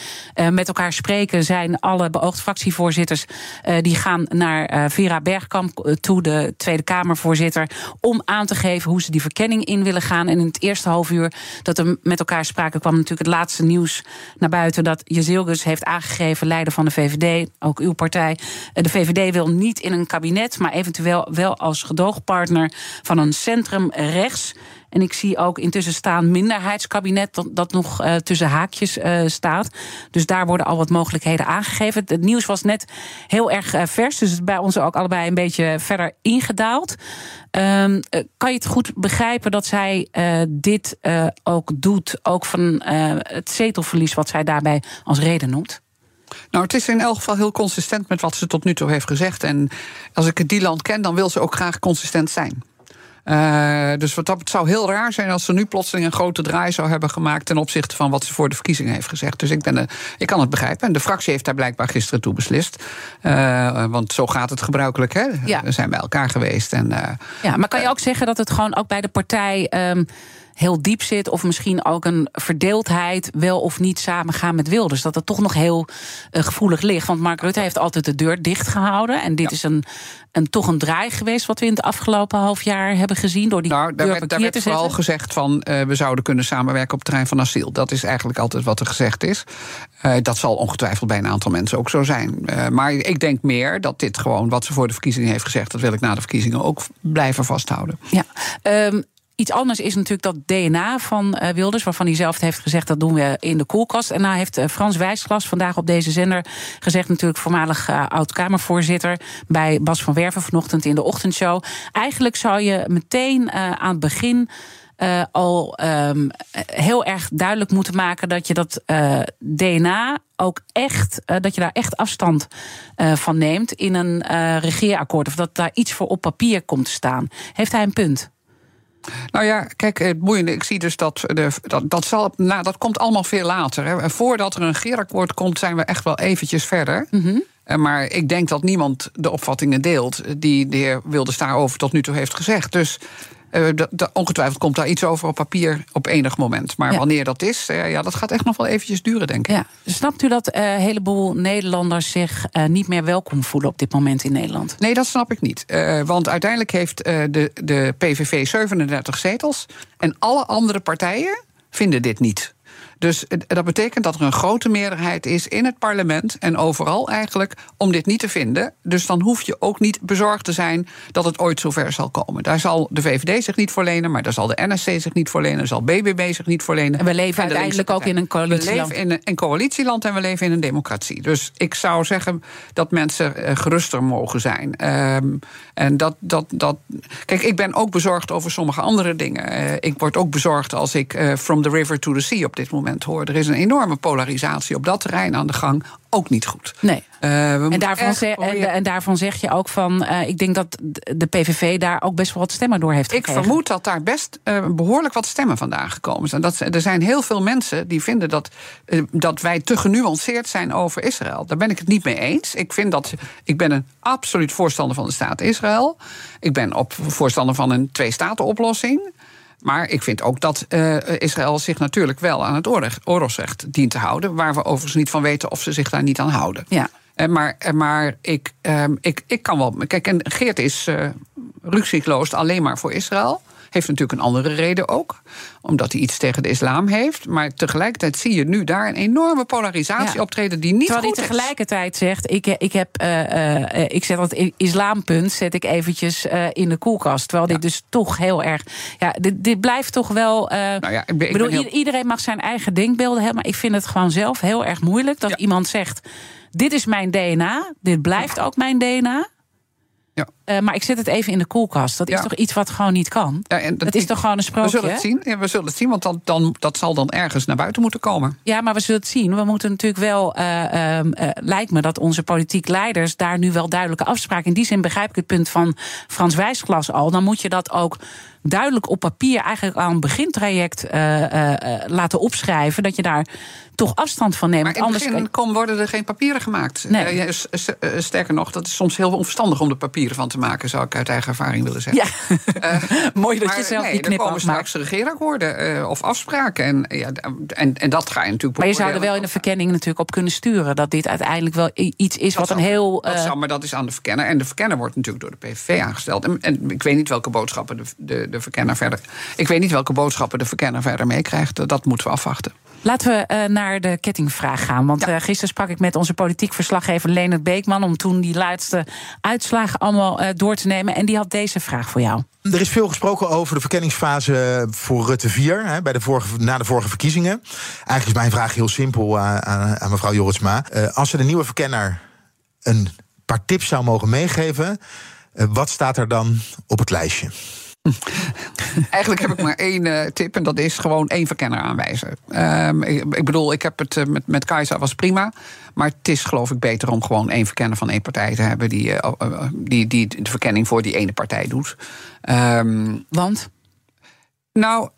met elkaar spreken, zijn alle beoogd fractievoorzitters die gaan naar Vera Bergkamp toe, de Tweede Kamervoorzitter, om aan te geven hoe ze die verkenning in willen gaan. En in het eerste half uur dat we met elkaar spraken kwam natuurlijk het laatste nieuws naar buiten dat Jezilgus heeft aangegeven, leider van de VVD, ook uw partij. De VVD wil niet in een kabinet, maar eventueel wel als gedoogpartner van een centrum rechts. En ik zie ook intussen staan minderheidskabinet, dat, nog uh, tussen haakjes uh, staat. Dus daar worden al wat mogelijkheden aangegeven. Het nieuws was net heel erg uh, vers, dus bij ons ook allebei een beetje verder ingedaald. Um, kan je het goed begrijpen dat zij dit ook doet, ook van het zetelverlies wat zij daarbij als reden noemt? Nou, het is in elk geval heel consistent met wat ze tot nu toe heeft gezegd. En als ik het die land ken, dan wil ze ook graag consistent zijn. Uh, dus wat dat, het zou heel raar zijn als ze nu plotseling een grote draai zou hebben gemaakt ten opzichte van wat ze voor de verkiezingen heeft gezegd. Dus ik, ben, uh, ik kan het begrijpen. En de fractie heeft daar blijkbaar gisteren toe beslist. Uh, want zo gaat het gebruikelijk. Hè? Ja. We zijn bij elkaar geweest. En, ja, maar kan je ook zeggen dat het gewoon ook bij de partij. Um, heel diep zit, of misschien ook een verdeeldheid wel of niet samengaan met Wilders. Dat het toch nog heel uh, gevoelig ligt. Want Mark Rutte heeft altijd de deur dicht gehouden. En dit ja. is een, een, toch een draai geweest wat we in het afgelopen half jaar hebben gezien. Door die nou, daar deur werd, daar werd te vooral gezegd van uh, we zouden kunnen samenwerken op het terrein van asiel. Dat is eigenlijk altijd wat er gezegd is. Uh, dat zal ongetwijfeld bij een aantal mensen ook zo zijn. Maar ik denk meer dat dit gewoon wat ze voor de verkiezingen heeft gezegd, dat wil ik na de verkiezingen ook blijven vasthouden. Ja. Um, Iets anders is natuurlijk dat DNA van uh, Wilders, waarvan hij zelf heeft gezegd dat doen we in de koelkast. En nou heeft uh, Frans Wijsglas vandaag op deze zender gezegd, natuurlijk voormalig uh, oud-Kamervoorzitter bij Bas van Werven vanochtend in de ochtendshow. Eigenlijk zou je meteen aan het begin. Al um, heel erg duidelijk moeten maken dat je dat DNA ook echt, dat je daar echt afstand van neemt in een regeerakkoord. Of dat daar iets voor op papier komt te staan. Heeft hij een punt? Nou ja, kijk, het boeiende, ik zie dus dat de, dat, dat, zal, nou, dat komt allemaal veel later. Hè. Voordat er een regeerakkoord komt, zijn we echt wel eventjes verder. Mm -hmm. Maar ik denk dat niemand de opvattingen deelt die de heer Wilders daarover tot nu toe heeft gezegd. Dus uh, de, de, ongetwijfeld komt daar iets over op papier op enig moment. Maar ja. wanneer dat is, uh, ja, dat gaat echt nog wel eventjes duren, denk ik. Ja. Snapt u dat uh, een heleboel Nederlanders zich niet meer welkom voelen op dit moment in Nederland? Nee, dat snap ik niet. want uiteindelijk heeft de, de PVV 37 zetels. En alle andere partijen vinden dit niet. Dus dat betekent dat er een grote meerderheid is in het parlement en overal eigenlijk om dit niet te vinden. Dus dan hoef je ook niet bezorgd te zijn dat het ooit zover zal komen. Daar zal de VVD zich niet voor lenen, maar daar zal de NSC zich niet voor lenen, daar zal BBB zich niet voor lenen. En we leven en uiteindelijk ook in een coalitieland. We leven in een, coalitieland en we leven in een democratie. Dus ik zou zeggen dat mensen uh, geruster mogen zijn. Um, en dat, dat, dat. Kijk, ik ben ook bezorgd over sommige andere dingen. Uh, ik word ook bezorgd als ik uh, From the River to the Sea op dit moment hoor. Er is een enorme polarisatie op dat terrein aan de gang. Ook niet goed. Nee. Uh, en, daarvan zeg, en, en, daarvan zeg je ook van. Uh, ik denk dat de PVV daar ook best wel wat stemmen door heeft gekregen. Ik vermoed dat daar best uh, behoorlijk wat stemmen vandaan gekomen zijn. Dat, er zijn heel veel mensen die vinden dat, dat wij te genuanceerd zijn over Israël. Daar ben ik het niet mee eens. Ik, vind dat, ik ben een absoluut voorstander van de staat Israël. Ik ben op voorstander van een twee-staten-oplossing. Maar ik vind ook dat uh, Israël zich natuurlijk wel aan het oorlog, oorlogsrecht dient te houden. Waar we overigens niet van weten of ze zich daar niet aan houden. Ja. Uh, maar maar ik, um, ik, ik kan wel. Kijk, en Geert is uh, alleen maar voor Israël. Heeft natuurlijk een andere reden ook. Omdat hij iets tegen de islam heeft. Maar tegelijkertijd zie je nu daar een enorme polarisatie ja. optreden die niet Terwijl goed hij tegelijkertijd zegt: ik, ik, heb, uh, uh, ik zet dat islampunt zet ik eventjes uh, in de koelkast. Terwijl ja. dit dus toch heel erg. Ja, dit, dit blijft toch wel. nou ja, ik, bedoel, heel... iedereen mag zijn eigen denkbeelden hebben. Maar ik vind het gewoon zelf heel erg moeilijk dat ja. iemand zegt: dit is mijn DNA, dit blijft ook mijn DNA. Ja. Uh, maar ik zet het even in de koelkast. Dat is toch iets wat gewoon niet kan? Ja, en dat, is toch gewoon een We sprookje? zullen het zien. Ja, we zullen het zien, want dan, dan, dat zal dan ergens naar buiten moeten komen. Ja, maar we zullen het zien. We moeten natuurlijk wel, uh, uh, lijkt me dat onze politiek leiders daar nu wel duidelijke afspraken. In die zin begrijp ik het punt van Frans Wijsglas al. Dan moet je dat ook duidelijk op papier, eigenlijk aan een begintraject laten opschrijven. Dat je daar toch afstand van neemt. Maar in het begin kom, worden er geen papieren gemaakt. Nee. sterker nog, dat is soms heel onverstandig om er papieren van te maken, zou ik uit eigen ervaring willen zeggen. Ja. Mooi dat je zelf nee, die knip er komen straks regeerakkoorden uh, of afspraken. En, ja, en, en dat ga je natuurlijk Maar je zou er wel in de verkenning natuurlijk op kunnen sturen. Dat dit uiteindelijk wel iets is dat wat een heel. Dat uh, zou, maar dat is aan de verkenner. En de verkenner wordt natuurlijk door de PVV aangesteld. En, en ik weet niet welke boodschappen de, de, de verkenner verder. Ik weet niet welke boodschappen de verkenner verder meekrijgt. Dat moeten we afwachten. Laten we uh, naar de kettingvraag gaan. Want ja. uh, gisteren sprak ik met onze politiek verslaggever Leonard Beekman... om toen die laatste uitslagen allemaal uh, door te nemen. En die had deze vraag voor jou. Er is veel gesproken over de verkenningsfase voor Rutte 4... Hè, bij de vorige, na de vorige verkiezingen. Eigenlijk is mijn vraag heel simpel aan, aan, aan mevrouw Jorritsma. als ze de nieuwe verkenner een paar tips zou mogen meegeven... wat staat er dan op het lijstje? Eigenlijk heb ik maar één uh, tip en dat is gewoon één verkenner aanwijzen. Um, ik, ik, bedoel, ik heb het uh, met, met Kajsa was prima. Maar het is geloof ik beter om gewoon één verkenner van één partij te hebben... die, uh, die, die de verkenning voor die ene partij doet. Um, Want? Nou,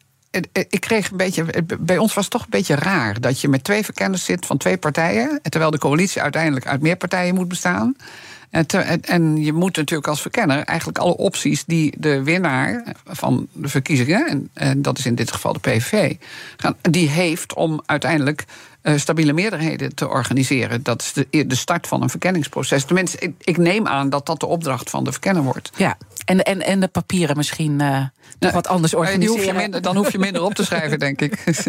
ik kreeg een beetje. Bij ons was het toch een beetje raar dat je met twee verkenners zit van twee partijen. Terwijl de coalitie uiteindelijk uit meer partijen moet bestaan. En, en, je moet natuurlijk als verkenner eigenlijk alle opties die de winnaar van de verkiezingen, en, en dat is in dit geval de PVV, gaan, die heeft om uiteindelijk uh, stabiele meerderheden te organiseren. Dat is de, de start van een verkenningsproces. Tenminste, ik, ik, neem aan dat dat de opdracht van de verkenner wordt. Ja, en, en, en de papieren misschien uh, nog nou, wat anders organiseren. Hoef je minder, dan hoef je minder op te schrijven, denk ik.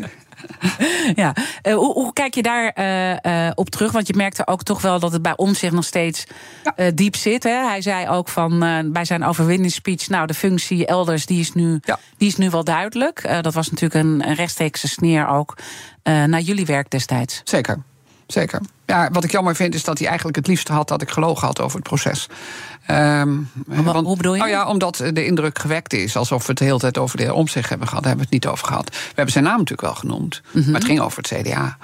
ja, uh, hoe, hoe, kijk je daar uh, op terug? Want je merkte ook toch wel dat het bij ons zich nog steeds ja. diep zit. Hè? Hij zei ook van bij zijn overwinningsspeech... nou, de functie elders die is nu, ja. die is nu wel duidelijk. dat was natuurlijk een, een rechtstreekse sneer ook naar jullie werk destijds. Zeker, zeker. Ja, wat ik jammer vind is dat hij eigenlijk het liefst had dat ik gelogen had over het proces. Um, want, hoe bedoel je? Nou ja, omdat de indruk gewekt is alsof we het de hele tijd over de heer Omtzigt hebben gehad. Daar hebben we het niet over gehad. We hebben zijn naam natuurlijk wel genoemd, mm -hmm. maar het ging over het CDA.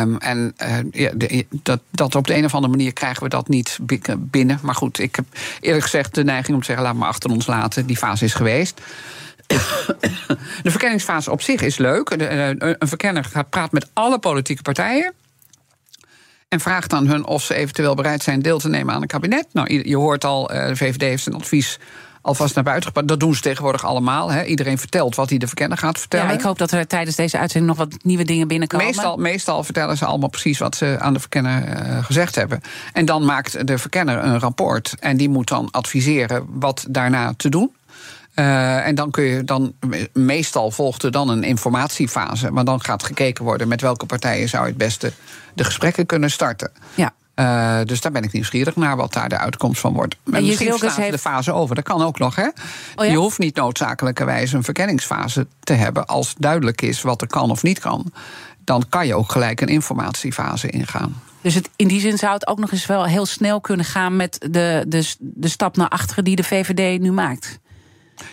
Um, en uh, ja, de, dat, dat op de een of andere manier krijgen we dat niet binnen. Maar goed, ik heb eerlijk gezegd de neiging om te zeggen: laat maar achter ons laten. Die fase is geweest. De verkenningsfase op zich is leuk. Eh, een verkenner gaat praat met alle politieke partijen. En vraagt aan hun of ze eventueel bereid zijn deel te nemen aan een kabinet. Nou, je hoort al, eh, de VVD heeft zijn advies alvast naar buiten gebracht. Dat doen ze tegenwoordig allemaal. Hè. Iedereen vertelt wat hij de verkenner gaat vertellen. Ja, ik hoop dat er tijdens deze uitzending nog wat nieuwe dingen binnenkomen. Meestal, meestal vertellen ze allemaal precies wat ze aan de verkenner uh, gezegd hebben. En dan maakt de verkenner een rapport. En die moet dan adviseren wat daarna te doen. Uh, en dan kun je dan, meestal volgt er dan een informatiefase. Maar dan gaat gekeken worden met welke partijen zou je het beste de gesprekken kunnen starten. Ja. Uh, dus daar ben ik nieuwsgierig naar wat daar de uitkomst van wordt. En, en misschien slaat heeft... de fase over. Dat kan ook nog, hè? Oh ja? Je hoeft niet noodzakelijkerwijs een verkenningsfase te hebben... als duidelijk is wat er kan of niet kan. Dan kan je ook gelijk een informatiefase ingaan. Dus het, in die zin zou het ook nog eens wel heel snel kunnen gaan... met de, de, de stap naar achteren die de VVD nu maakt.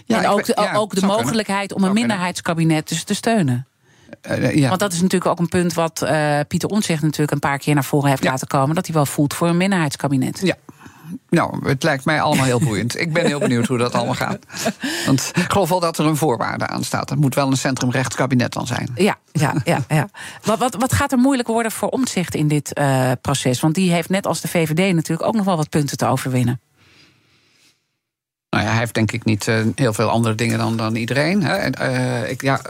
Ja, en ook, ja, ook de mogelijkheid om een minderheidskabinet dus te steunen. Uh, ja. Want dat is natuurlijk ook een punt wat uh, Pieter Omtzigt natuurlijk een paar keer naar voren heeft laten komen. Dat hij wel voelt voor een minderheidskabinet. Ja, nou, het lijkt mij allemaal heel boeiend. Ik ben heel benieuwd hoe dat allemaal gaat. Want ik geloof wel dat er een voorwaarde aan staat. Het moet wel een centrumrechtskabinet dan zijn. Ja, ja, ja. ja. Wat, wat, wat gaat er moeilijk worden voor omzicht in dit uh, proces? Want die heeft net als de VVD natuurlijk ook nog wel wat punten te overwinnen. Nou ja, hij heeft denk ik niet uh, heel veel andere dingen dan, dan iedereen. Hè. Uh, ik, ja,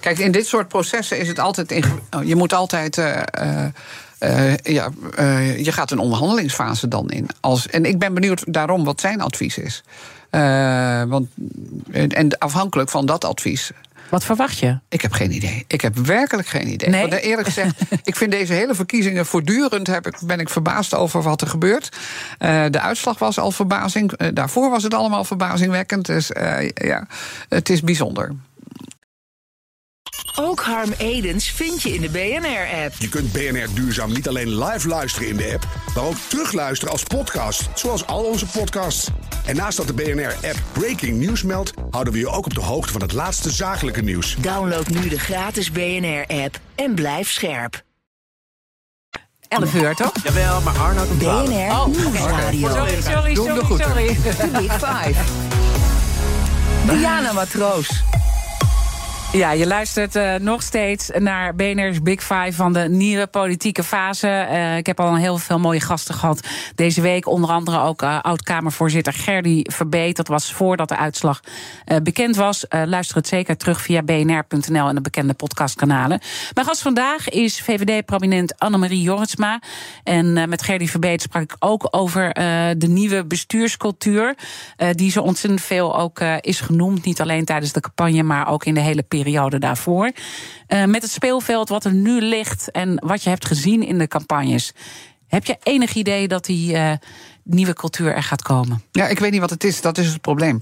kijk, in dit soort processen is het altijd. Oh, je moet altijd. Uh, ja, je gaat een onderhandelingsfase dan in. Als, en ik ben benieuwd daarom wat zijn advies is. want, en afhankelijk van dat advies wat verwacht je? Ik heb geen idee. Ik heb werkelijk geen idee. Nee? Want eerlijk gezegd, ik vind deze hele verkiezingen voortdurend heb ik, ben ik verbaasd over wat er gebeurt. Uh, de uitslag was al verbazing. Uh, daarvoor was het allemaal verbazingwekkend. Dus uh, ja, het is bijzonder. Ook Harm Edens vind je in de BNR-app. Je kunt BNR Duurzaam niet alleen live luisteren in de app, maar ook terugluisteren als podcast, zoals al onze podcasts. En naast dat de BNR-app Breaking News meldt, houden we je ook op de hoogte van het laatste zakelijke nieuws. Download nu de gratis BNR-app en blijf scherp. 11 uur, toch? Jawel, maar Arnoud om BNR oh, Nieuwsradio. Sorry, sorry, sorry, sorry. De Big Five. Diana Matroos. Ja, je luistert uh, nog steeds naar BNR's Big Five van de nieuwe politieke fase. Uh, ik heb al heel veel mooie gasten gehad deze week. Onder andere ook uh, oud-Kamervoorzitter Gerdy Verbeet. Dat was voordat de uitslag bekend was. luister het zeker terug via bnr.nl en de bekende podcastkanalen. Mijn gast vandaag is VVD-prominent Annemarie Jorritsma. En met Gerdy Verbeet sprak ik ook over de nieuwe bestuurscultuur. die zo ontzettend veel ook is genoemd. Niet alleen tijdens de campagne, maar ook in de hele periode periode daarvoor. Uh, met het speelveld wat er nu ligt en wat je hebt gezien in de campagnes. Heb je enig idee dat die uh, nieuwe cultuur er gaat komen? Ja, ik weet niet wat het is. Dat is het probleem.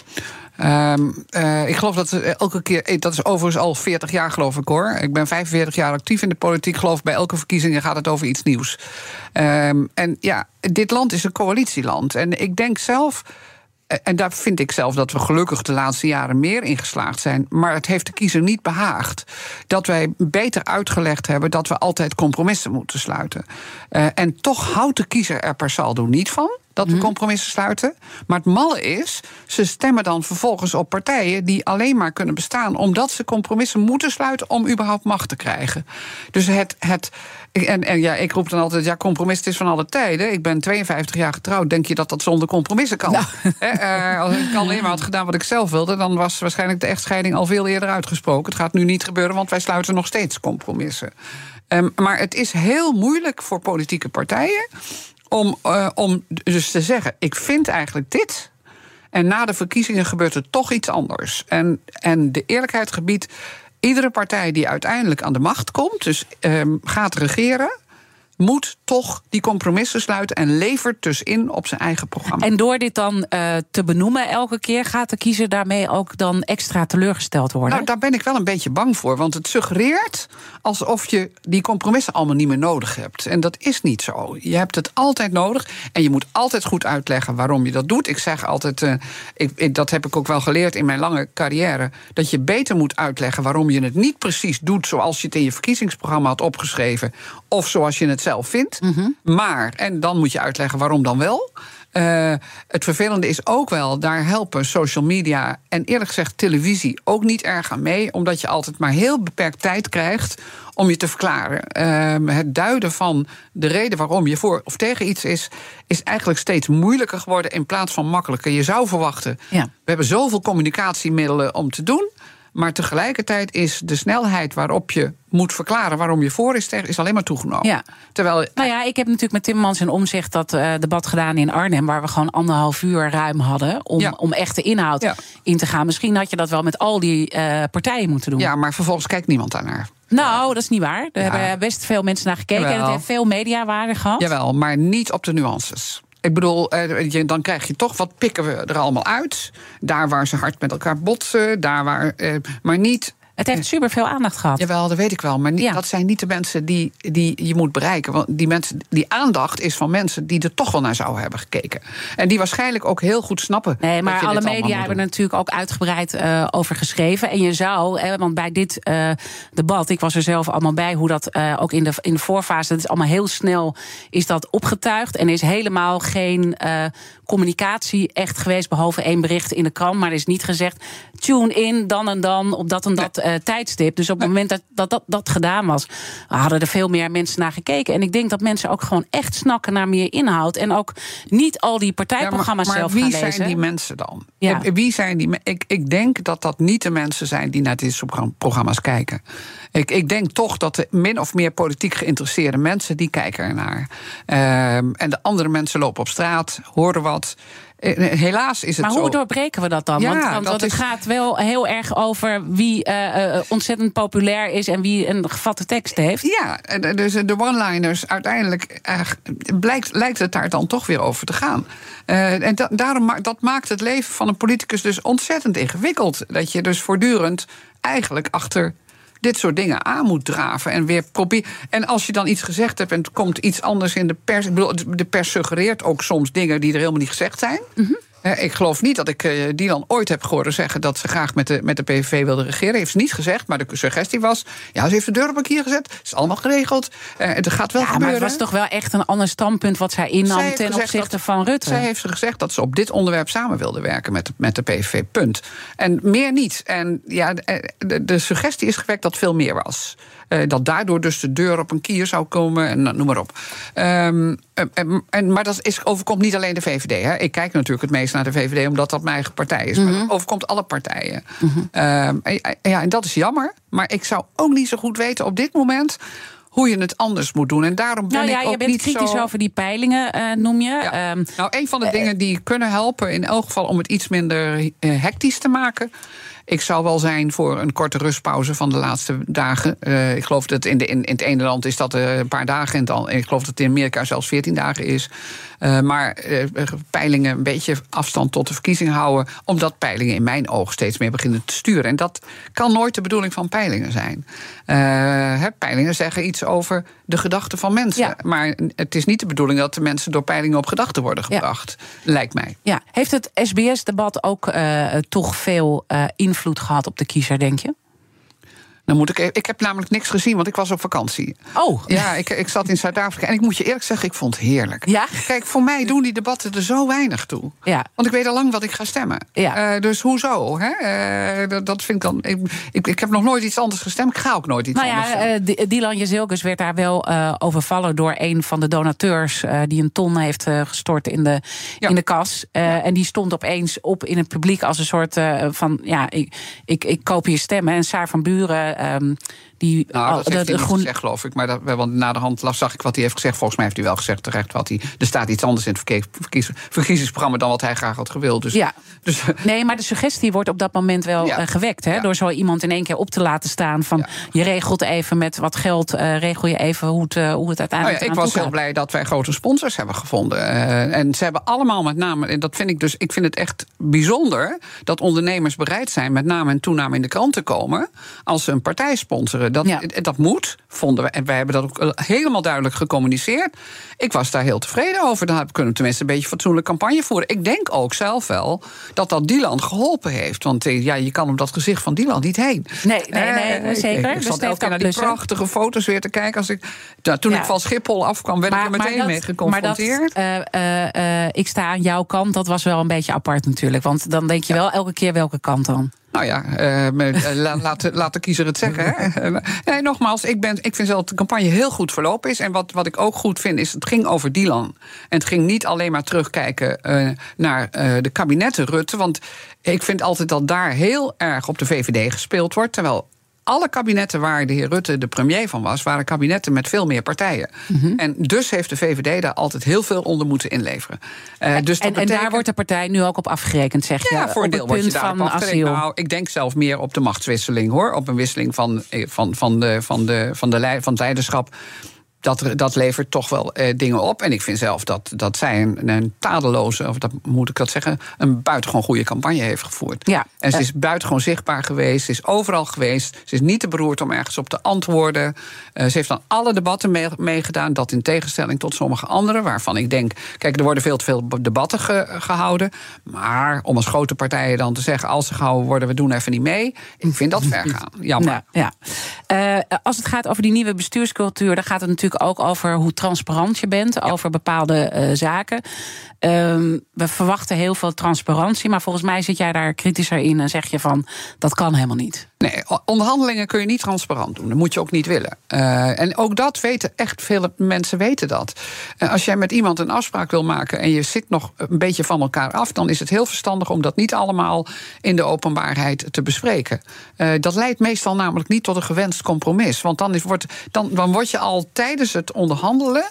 Uh, uh, ik geloof dat elke keer. Dat is overigens al 40 jaar, geloof ik hoor. Ik ben 45 jaar actief in de politiek. Geloof bij elke verkiezing gaat het over iets nieuws. Um, en ja, dit land is een coalitieland. En ik denk zelf en daar vind ik zelf dat we gelukkig de laatste jaren meer in geslaagd zijn. Maar het heeft de kiezer niet behaagd dat wij beter uitgelegd hebben dat we altijd compromissen moeten sluiten. Uh, en toch houdt de kiezer er per saldo niet van dat we mhm. compromissen sluiten. Maar het malle is, ze stemmen dan vervolgens op partijen die alleen maar kunnen bestaan omdat ze compromissen moeten sluiten om überhaupt macht te krijgen. Dus het. het en, en ja, ik roep dan altijd, ja, compromis is van alle tijden. Ik ben 52 jaar getrouwd. Denk je dat dat zonder compromissen kan? Nou. uh, als ik alleen maar had gedaan wat ik zelf wilde... dan was waarschijnlijk de echtscheiding al veel eerder uitgesproken. Het gaat nu niet gebeuren, want wij sluiten nog steeds compromissen. Um, maar het is heel moeilijk voor politieke partijen om, uh, om dus te zeggen: ik vind eigenlijk dit. En na de verkiezingen gebeurt er toch iets anders. En, en de eerlijkheid gebiedt. Iedere partij die uiteindelijk aan de macht komt, dus um, gaat regeren, moet toch die compromissen sluiten en levert dus in op zijn eigen programma. En door dit dan uh, te benoemen elke keer, gaat de kiezer daarmee ook dan extra teleurgesteld worden? Nou, daar ben ik wel een beetje bang voor, want het suggereert alsof je die compromissen allemaal niet meer nodig hebt. En dat is niet zo. Je hebt het altijd nodig en je moet altijd goed uitleggen waarom je dat doet. Ik zeg altijd, uh, ik, dat heb ik ook wel geleerd in mijn lange carrière, dat je beter moet uitleggen waarom je het niet precies doet zoals je het in je verkiezingsprogramma had opgeschreven, of zoals je het zelf vindt. Mhm. Maar, en dan moet je uitleggen waarom dan wel. Uh, het vervelende is ook wel, daar helpen social media en eerlijk gezegd televisie ook niet erg aan mee, omdat je altijd maar heel beperkt tijd krijgt om je te verklaren. Uh, het duiden van de reden waarom je voor of tegen iets is, is eigenlijk steeds moeilijker geworden in plaats van makkelijker. Je zou verwachten, ja. we hebben zoveel communicatiemiddelen om te doen. Maar tegelijkertijd is de snelheid waarop je moet verklaren waarom je voor is tegen, is alleen maar toegenomen. Ja. Terwijl, nou ja, ik heb natuurlijk met Timmermans en Omzicht dat uh, debat gedaan in Arnhem, waar we gewoon anderhalf uur ruim hadden om, om echte inhoud in te gaan. Misschien had je dat wel met al die uh, partijen moeten doen. Ja, maar vervolgens kijkt niemand daarnaar. Nou, dat is niet waar. Er hebben best veel mensen naar gekeken en het heeft veel mediawaarde gehad. Jawel, maar niet op de nuances. Ik bedoel, eh, dan krijg je toch wat pikken we er allemaal uit. Daar waar ze hard met elkaar botsen, daar waar. Eh, maar niet het heeft super veel aandacht gehad. Jawel, dat weet ik wel. Maar niet, dat zijn niet de mensen die, die je moet bereiken. Want die, mensen, die aandacht is van mensen die er toch wel naar zouden hebben gekeken. En die waarschijnlijk ook heel goed snappen. Nee, maar alle media hebben er natuurlijk ook uitgebreid uh, over geschreven. En je zou, hè, want bij dit uh, debat, ik was er zelf allemaal bij, hoe dat uh, ook in de, in de voorfase, dat is allemaal heel snel is dat opgetuigd. En is helemaal geen communicatie echt geweest, behalve één bericht in de krant. Maar er is niet gezegd, tune in dan en dan op dat en dat uh, tijdstip. Dus op het moment dat dat, dat dat gedaan was, hadden er veel meer mensen naar gekeken. En ik denk dat mensen ook gewoon echt snakken naar meer inhoud. En ook niet al die partijprogramma's ja, maar, maar zelf gaan lezen. Wie zijn die mensen dan? Ja. Wie zijn die? Ik, ik denk dat dat niet de mensen zijn die naar dit soort programma's kijken. Ik, ik denk toch dat de min of meer politiek geïnteresseerde mensen die kijken ernaar. Um, en de andere mensen lopen op straat, horen wat. Eh, helaas is het maar zo. hoe doorbreken we dat dan? Ja, want, want, het gaat wel heel erg over wie uh, ontzettend populair is en wie een gevatte tekst heeft. Ja, dus de one-liners uiteindelijk uh, blijkt, lijkt het daar dan toch weer over te gaan. Uh, en da daarom dat maakt het leven van een politicus dus ontzettend ingewikkeld. Dat je dus voortdurend eigenlijk achter dit soort dingen aan moet draven. En weer proberen. En als je dan iets gezegd hebt en het komt iets anders in de pers. Ik bedoel, de pers suggereert ook soms dingen die er helemaal niet gezegd zijn. Mm ik geloof niet dat ik uh, die dan ooit heb gehoord zeggen dat ze graag met de, met de PVV wilde regeren. Heeft ze niet gezegd, maar de suggestie was: ja, ze heeft de deur op een kier gezet. Het is allemaal geregeld. Uh, het gaat wel ja, gebeuren. Maar het was toch wel echt een ander standpunt wat zij innam ten opzichte van Rutte. Zij heeft gezegd dat ze op dit onderwerp samen wilde werken met, met de PVV. Punt. En meer niet. En ja, de, de suggestie is gewekt dat veel meer was. Uh, dat daardoor dus de deur op een kier zou komen en noem maar op. Um, en, maar dat is, overkomt niet alleen de VVD. Hè. Ik kijk natuurlijk het meest naar de VVD omdat dat mijn eigen partij is. Mm -hmm. Maar het overkomt alle partijen. Mm -hmm. um, ja, en dat is jammer. Maar ik zou ook niet zo goed weten op dit moment hoe je het anders moet doen. En daarom ben nou ja, ik ook je bent niet kritisch zo... over die peilingen, uh, noem je. Ja. Um, nou, een van de uh, dingen die kunnen helpen, in elk geval om het iets minder hectisch te maken, ik zou wel zijn voor een korte rustpauze van de laatste dagen. Uh, ik geloof dat in, de, in, in, het ene land is dat een paar dagen. En dan, ik geloof dat het in Amerika zelfs 14 dagen is. Uh, maar uh, peilingen een beetje afstand tot de verkiezing houden. Omdat peilingen in mijn oog steeds meer beginnen te sturen. En dat kan nooit de bedoeling van peilingen zijn. He, peilingen zeggen iets over de gedachten van mensen. Ja. Maar het is niet de bedoeling dat de mensen door peilingen op gedachten worden gebracht. Ja. Lijkt mij. Ja. Heeft het SBS-debat ook toch veel invloed gehad op de kiezer, denk je? Dan moet ik, e- ik heb namelijk niks gezien, want ik was op vakantie. Oh. Ja, ik, ik zat in Zuid-Afrika. En ik moet je eerlijk zeggen, ik vond het heerlijk. Ja? Kijk, voor mij doen die debatten er zo weinig toe. Ja. Want ik weet al lang wat ik ga stemmen. Ja. Uh, dus hoezo? Hè? Uh, dat, dat, vind ik dan. Ik, ik, ik, heb nog nooit iets anders gestemd. Ik ga ook nooit iets nou anders ja, uh, Dylan Jezilkus werd daar wel overvallen door een van de donateurs. die een ton heeft gestort in de, ja. in de kas. Ja. En die stond opeens op in het publiek als een soort van. Ja, ik, ik, ik koop je stemmen. En Saar van Buren. Um, die, nou, dat heeft hij niet gezegd, geloof ik. Maar dat, want na de hand zag ik wat hij heeft gezegd. Volgens mij heeft hij wel gezegd terecht wat hij... Er staat iets anders in het verkies, verkiezingsprogramma... dan wat hij graag had gewild. Dus, ja. dus, nee, maar de suggestie wordt op dat moment wel ja. uh, gewekt. Hè? Ja. Door zo iemand in één keer op te laten staan... van je regelt even met wat geld... Uh, regel je even hoe het, uh, hoe het uiteindelijk nou Ik was heel blij dat wij grote sponsors hebben gevonden. Uh, en ze hebben allemaal met name... en dat vind ik dus... ik vind het echt bijzonder... dat ondernemers bereid zijn met name en toename in de krant te komen... als ze een partij sponsoren. Dat, Ja. dat moet, vonden we. En wij hebben dat ook eh, helemaal duidelijk gecommuniceerd. Ik was daar heel tevreden over. Dan kunnen we tenminste een beetje fatsoenlijk campagne voeren. Ik denk ook zelf wel dat dat Dylan geholpen heeft. Want eh, ja, je kan op dat gezicht van Dylan niet heen. Nee, nee, nee, Eh, zeker. Ik, ik Dus zat elke keer naar die prachtige foto's weer te kijken. Als ik, nou, toen Ja. ik van Schiphol afkwam, werd ik er meteen dat- mee geconfronteerd. Maar dat, eh, eh, eh, ik sta aan jouw kant, dat was wel een beetje apart natuurlijk. Want dan denk je wel elke keer welke kant dan. Nou ja, eh, eh, la- laat, de- laat de kiezer het zeggen. Hè. Nee, nogmaals, ik, ben, ik vind zelf dat de campagne heel goed verlopen is. En wat, wat ik ook goed vind, is het ging over Dylan. En het ging niet alleen maar terugkijken eh, naar eh, de kabinetten Rutte. Want ik vind altijd dat daar heel erg op de VVD gespeeld wordt. Terwijl alle kabinetten waar de heer Rutte de premier van was, waren kabinetten met veel meer partijen. Mhm. En dus heeft de VVD daar altijd heel veel onder moeten inleveren. Eh, dus dat en, en daar wordt de partij nu ook op afgerekend, zeg je. ja, voor een deel je daarop van afgerekend. asiel. Nou, ik denk zelf meer op de machtswisseling, hoor. Op een wisseling van, eh, van, van, de, van, de, van, de, van het leiderschap. Dat, dat levert toch wel eh, dingen op. En ik vind zelf dat, dat zij een, een tadeloze, of dat moet ik dat zeggen, een buitengewoon goede campagne heeft gevoerd. Ja. En ze is buitengewoon zichtbaar geweest. Ze is overal geweest. Ze is niet te beroerd om ergens op te antwoorden. Eh, ze heeft aan alle debatten mee- meegedaan. Dat in tegenstelling tot sommige anderen. Waarvan ik denk, kijk, er worden veel te veel debatten ge- gehouden. Maar om als grote partijen dan te zeggen, als ze gehouden worden, we doen even niet mee. Ik vind dat ver gaan. Jammer. Nou, ja. Eh, als het gaat over die nieuwe bestuurscultuur, dan gaat het natuurlijk ook over hoe transparant je bent over bepaalde eh, zaken. Ehm, we verwachten heel veel transparantie, maar volgens mij zit jij daar kritischer in en zeg je van dat kan helemaal niet. Nee, onderhandelingen kun je niet transparant doen. Dat moet je ook niet willen. Eh, en ook dat weten echt veel mensen weten dat. Als jij met iemand een afspraak wil maken en je zit nog een beetje van elkaar af, dan is het heel verstandig om dat niet allemaal in de openbaarheid te bespreken. Eh, dat leidt meestal namelijk niet tot een gewenst compromis. Want dan, is, wordt, dan, dan word je al tijdens het onderhandelen.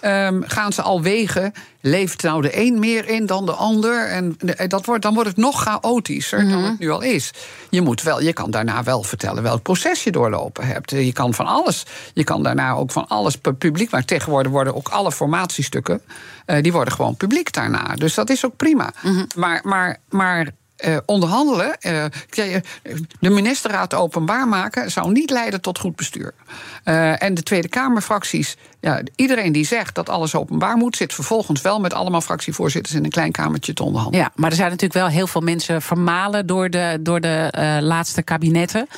Ehm, gaan ze al wegen, leeft nou de een meer in dan de ander? En eh, dat wordt, dan wordt het nog chaotischer dan het nu al is. Je, moet wel, je kan daarna wel vertellen welk proces je doorlopen hebt. Eh, Je kan van alles. Je kan daarna ook van alles pu- publiek. Maar tegenwoordig worden ook alle formatiestukken. eh, die worden gewoon publiek daarna. Dus dat is ook prima. Maar, maar, maar eh, onderhandelen, eh, eh, de ministerraad openbaar maken, zou niet leiden tot goed bestuur. En de Tweede Kamerfracties, ja, iedereen die zegt dat alles openbaar moet, zit vervolgens wel met allemaal fractievoorzitters in een klein kamertje te onderhandelen. Ja, maar er zijn natuurlijk wel heel veel mensen vermalen door de, door de laatste kabinetten.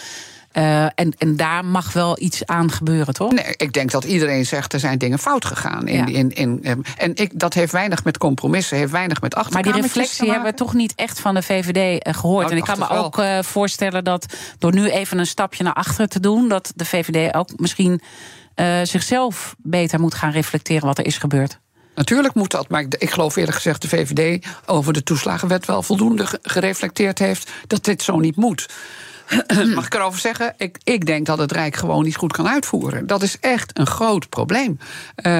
Eh, en, en daar mag wel iets aan gebeuren, toch? Nee, ik denk dat iedereen zegt er zijn dingen fout gegaan. In, Ja. in, in, eh, en ik, dat heeft weinig met compromissen, heeft weinig met Maar achterkamertjes die reflectie hebben we toch niet echt van de VVD eh, gehoord. Nou, en ik kan me ook eh, voorstellen dat door nu even een stapje naar achteren te doen, dat de VVD ook misschien zichzelf beter moet gaan reflecteren wat er is gebeurd. Natuurlijk moet dat, maar ik, ik geloof eerlijk gezegd... de VVD over de toeslagenwet wel voldoende ge- gereflecteerd heeft... dat dit zo niet moet. Mag ik erover zeggen? Ik, ik denk dat het Rijk gewoon niet goed kan uitvoeren. Dat is echt een groot probleem. Uh,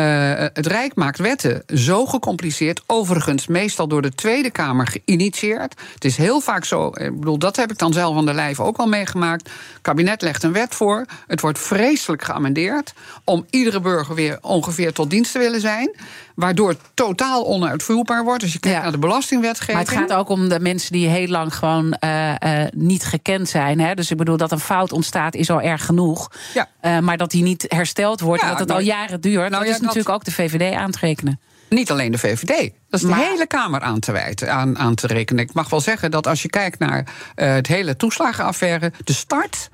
het Rijk maakt wetten zo gecompliceerd. Overigens meestal door de Tweede Kamer geïnitieerd. Het is heel vaak zo. Ik bedoel, dat heb ik dan zelf aan de lijf ook al meegemaakt. Het kabinet legt een wet voor. Het wordt vreselijk geamendeerd. Om iedere burger weer ongeveer tot dienst te willen zijn. Waardoor het totaal onuitvoerbaar wordt. Als je kijkt naar de belastingwetgeving. Maar het gaat ook om de mensen die heel lang gewoon uh, uh, niet gekend zijn. Hè? Dus ik bedoel, dat een fout ontstaat is al erg genoeg. Ja. Uh, maar dat die niet hersteld wordt, ja, dat het nou, al jaren duurt. Nou, dat is natuurlijk ook de VVD aan te rekenen. Niet alleen de VVD. Dat is de hele Kamer aan te, wijten, aan, aan te rekenen. Ik mag wel zeggen dat als je kijkt naar het hele toeslagenaffaire, de start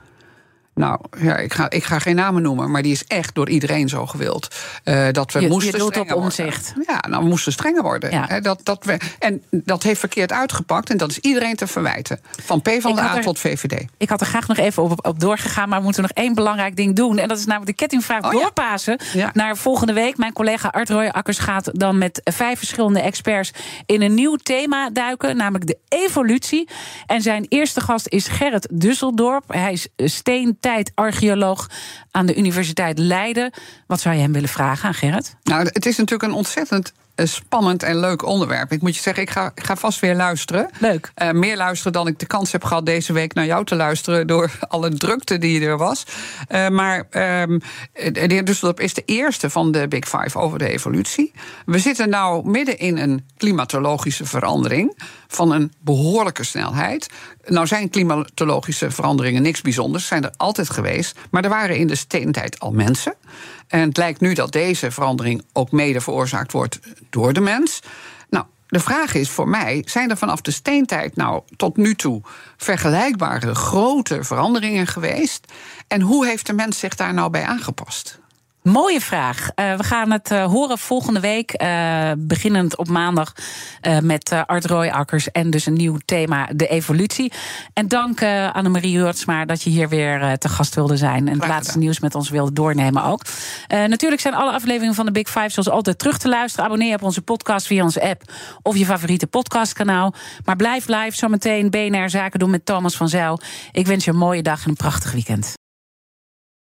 nou, ja, ik, ga, ik ga geen namen noemen, maar die is echt door iedereen zo gewild. Uh, dat we je, moesten je strenger op omzicht. worden. Ja, nou, we moesten strenger worden. Ja. dat, dat we, en dat heeft verkeerd uitgepakt en dat is iedereen te verwijten. Van PvdA er, tot VVD. Ik had er graag nog even op, op doorgegaan, maar we moeten nog één belangrijk ding doen. En dat is namelijk de kettingvraag oh, doorpassen ja. naar volgende week. Mijn collega Art Roy Akkers gaat dan met vijf verschillende experts in een nieuw thema duiken, namelijk de evolutie. En zijn eerste gast is Gerrit Dusseldorp. Hij is steen archeoloog aan de Universiteit Leiden. Wat zou je hem willen vragen aan Gerrit? Nou, het is natuurlijk een ontzettend spannend en leuk onderwerp. Ik moet je zeggen, ik ga, ik ga vast weer luisteren. Leuk. Uh, meer luisteren dan ik de kans heb gehad deze week naar jou te luisteren. door alle drukte die er was. Uh, maar um, de heer Dusseldorp is de eerste van de Big Five over de evolutie. We zitten nou midden in een klimatologische verandering. van een behoorlijke snelheid. Nou zijn klimatologische veranderingen niks bijzonders, zijn er altijd geweest. Maar er waren in de steentijd al mensen. En het lijkt nu dat deze verandering ook mede veroorzaakt wordt door de mens. Nou, de vraag is voor mij: zijn er vanaf de steentijd nou tot nu toe vergelijkbare grote veranderingen geweest? En hoe heeft de mens zich daar nou bij aangepast? Mooie vraag. Uh, we gaan het uh, horen volgende week. Uh, beginnend op maandag met Art Rooijakkers. En dus een nieuw thema, de evolutie. En dank Annemarie Hurtsma dat je hier weer te gast wilde zijn. En het laatste nieuws met ons wilde doornemen ook. natuurlijk zijn alle afleveringen van de Big Five zoals altijd terug te luisteren. Abonneer op onze podcast via onze app of je favoriete podcastkanaal. Maar blijf live zometeen BNR Zaken doen met Thomas van Zijl. Ik wens je een mooie dag en een prachtig weekend.